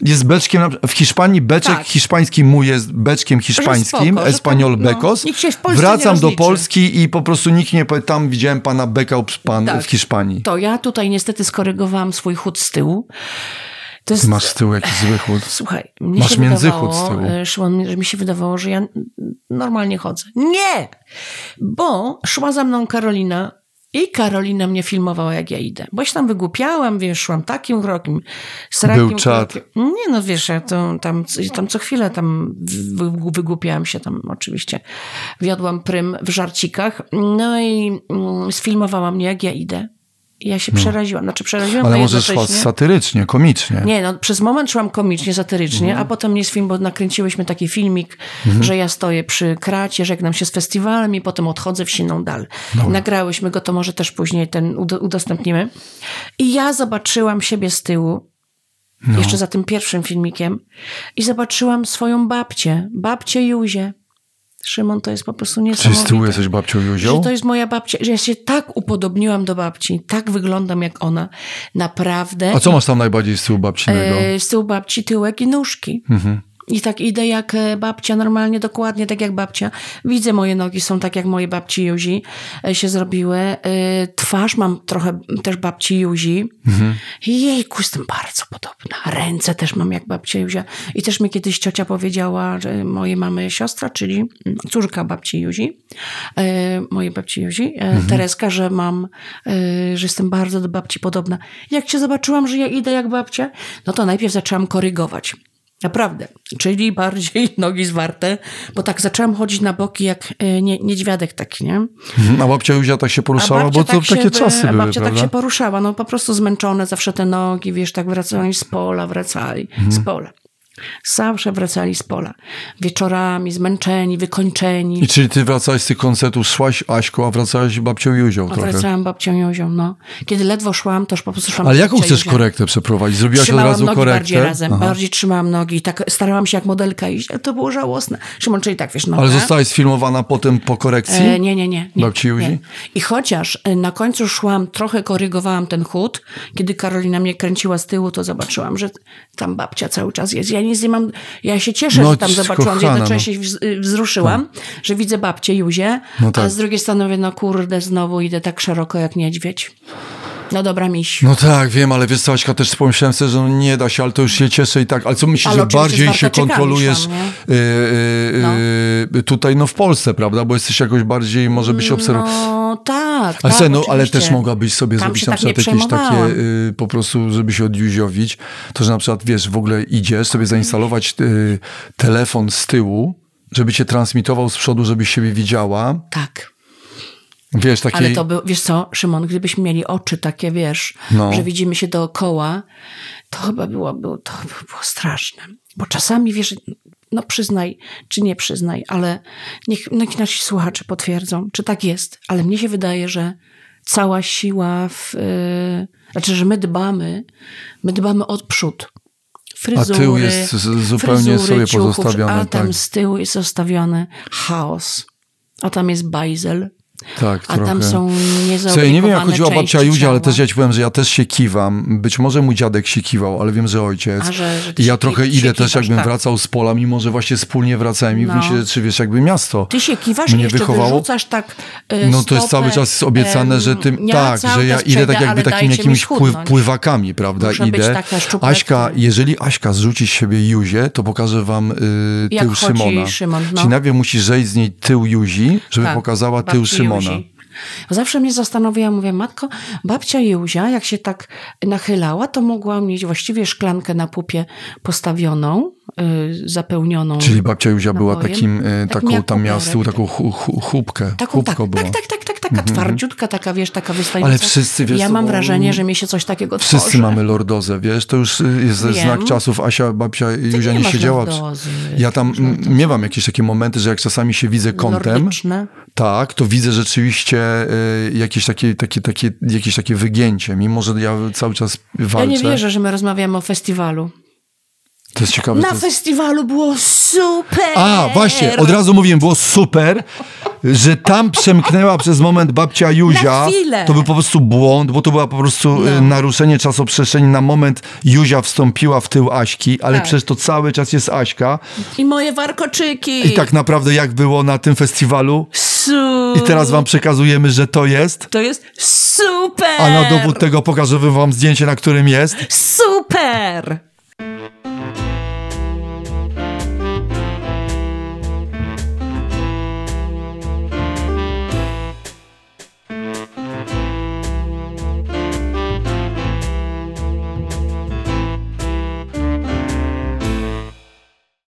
jest beczkiem, w Hiszpanii beczek Tak. hiszpański mój jest beczkiem hiszpańskim, spoko, no, Becos. Polsce Wracam do. Polski i po prostu nikt nie powie, tam widziałem pana Beka pan Tak. w Hiszpanii. To ja tutaj niestety skorygowałam swój chód z tyłu. Jest... Masz z tyłu jakiś zły chód. Słuchaj, mnie Masz międzychód z tyłu. e, Szymon, że mi się wydawało, że ja normalnie chodzę. Nie! Bo szła za mną Karolina I Karolina mnie filmowała, jak ja idę. Bo się tam wygłupiałam, wiesz, szłam takim krokiem, srakim Był krokiem. Nie no, wiesz, ja to, tam, tam co chwilę tam wy- wygłupiałam się, tam oczywiście wiodłam prym w żarcikach. No i mm, sfilmowała mnie, jak ja idę. Ja się przeraziłam. Znaczy przeraziłam, No. Ale a może szła satyrycznie, komicznie. Nie, no przez moment szłam komicznie, satyrycznie, Mhm. a potem z film, bo nakręciłyśmy taki filmik, że ja stoję przy kracie, żegnam się z festiwalem i potem odchodzę w siną dal. Nagrałyśmy go, to może też później ten ud- udostępnimy. I ja zobaczyłam siebie z tyłu, No. jeszcze za tym pierwszym filmikiem i zobaczyłam swoją babcię, babcię Juzię. Szymon, to jest po prostu Czy niesamowite. z tyłu jesteś babcią Juzią? Że to jest moja babcia, że ja się tak upodobniłam do babci, tak wyglądam jak ona. Naprawdę. A co masz tam najbardziej z tyłu babcinego? E, z tyłu babci tyłek i nóżki. Mhm. I tak idę jak e, babcia, normalnie, dokładnie tak jak babcia. Widzę, moje nogi są tak jak moje babci Juzi e, się zrobiły. E, Twarz mam trochę też babci Juzi. Mhm. Jejku, jestem bardzo podobna. Ręce też mam jak babcia Juzia. I też mi kiedyś ciocia powiedziała, że moje mamy siostra, czyli córka babci Juzi, mojej babci Juzi, Mhm. Tereska, że mam, że jestem bardzo do babci podobna. Jak się zobaczyłam, że ja idę jak babcia, no to najpierw zaczęłam korygować. Naprawdę. Czyli bardziej nogi zwarte, bo tak zaczęłam chodzić na boki jak e, nie, niedźwiadek taki, nie? Mhm. A babcia Juzia tak się poruszała, bo to się takie by- czasy były, Babcia prawda? tak się poruszała, no po prostu zmęczone zawsze te nogi, wiesz, tak wracali z pola, wracali Mhm. z pola. Zawsze wracali z pola. Wieczorami, zmęczeni, wykończeni. I czyli ty wracałeś z tych koncertów, szłaś Aśką, a wracałaś babcią Juzią trochę. Wracałam babcią Jozią, no. Kiedy ledwo szłam, to już po prostu szłam Ale jaką chcesz Jozią. korektę przeprowadzić? Zrobiłaś od Trzymałam razu nogi korektę? bardziej razem, Aha. bardziej trzymałam nogi i tak starałam się jak modelka iść. To było żałosne. Szymon, czyli tak, wiesz, noga. Ale zostałaś sfilmowana potem po korekcji? E, nie, nie, nie. nie Babci Józi? nie. I chociaż e, na końcu szłam, trochę korygowałam ten chód, kiedy Karolina mnie kręciła z tyłu, to zobaczyłam, że tam babcia cały czas jest. Ja nic nie mam, ja się cieszę, No, że tam zobaczyłam, kochana, jednocześnie się wz- y, wzruszyłam, że widzę babcię Juzię, No tak. a z drugiej strony mówię, no kurde, znowu idę tak szeroko jak niedźwiedź. No dobra, miś. No tak, wiem, ale wiesz co, Aśka, też pomyślałem sobie, że no nie da się, ale to już się cieszę i tak. Ale co myślisz, Ale że bardziej się kontrolujesz szłam, y, y, y, tutaj no w Polsce, prawda? Bo jesteś jakoś bardziej, może byś obserwował. No tak, Ale, tak, no, ale też mogłabyś sobie Tam zrobić na tak przykład jakieś takie, po prostu, żeby się odjuziowić, to że na przykład, wiesz, w ogóle idziesz sobie zainstalować y, telefon z tyłu, żeby cię transmitował z przodu, żebyś siebie widziała. Tak. Wiesz. Ale to był, wiesz co, Szymon, gdybyśmy mieli oczy takie, wiesz, No. że widzimy się dookoła, to chyba było, było, to by było straszne. Bo czasami, wiesz, no przyznaj, czy nie przyznaj, ale niech, niech nasi słuchacze potwierdzą, czy tak jest, ale mnie się wydaje, że cała siła w... Yy, znaczy, że my dbamy, my dbamy od przód. Fryzury, tył jest zupełnie fryzury, sobie ciuchów, pozostawiony, A tam tak. z tyłu jest zostawiony chaos. A tam jest bajzel. Tak, A trochę. tam są niezaopiekowane Słuchaj, nie wiem jak chodziła babcia Juzia, ale też ja ci powiem, że ja też się kiwam. Być może mój dziadek się kiwał, ale wiem, że ojciec. A, że- że I ja trochę się idę też, kiwasz, jakbym tak. wracał z pola, mimo że właśnie wspólnie wracałem i w No. gruncie rzeczy, wiesz, jakby miasto Ty się kiwasz mnie wychowało. wyrzucasz tak e, No to jest stopę, cały czas obiecane, że tym, ja tak, że ja idę tak jakby takimi jakimiś pływakami, prawda, Muszę idę. taka Aśka, jeżeli Aśka zrzuci z siebie Juzię, to pokażę wam y, tył Szymona. Szymon, no. Czyli najpierw musisz zejść z niej tył Juzi, żeby Tak, pokazała tył babci Szymona. Zawsze mnie zastanawiała, mówię, matko, babcia Józia, jak się tak nachylała, to mogła mieć właściwie szklankę na pupie postawioną, zapełnioną. Czyli babcia Juzia była takim, y, Tak taką, tam puperek, taką chu, chu, chubkę. Taką, tak, była. tak, tak, tak, tak, taka twardziutka, taka, wiesz, taka wystająca. Ale wszyscy, wiesz Ja mam wrażenie, że mi się coś takiego Wszyscy tworzy. mamy lordozę, wiesz, to już y, jest znak czasów. Asia, babcia Juzia nie siedziała. lordozy. Ja tam miewam jakieś takie momenty, że jak czasami się widzę kątem, tak, to widzę rzeczywiście y, jakieś takie, takie, takie, jakieś takie wygięcie, mimo że ja cały czas Ja walczę. nie wierzę, że my rozmawiamy o festiwalu. To jest ciekawe. Na jest... festiwalu było super! A, właśnie, od razu mówiłem, było super, że tam przemknęła przez moment babcia chwilę. To był po prostu błąd, bo to była po prostu No. e, naruszenie czasoprzestrzeni. Na moment Juzia wstąpiła w tył Aśki, ale Tak. przecież to cały czas jest Aśka. I moje warkoczyki! I tak naprawdę jak było na tym festiwalu? Su- I teraz wam przekazujemy, że to jest. To jest super! A na dowód tego pokażę wam zdjęcie, na którym jest. Super!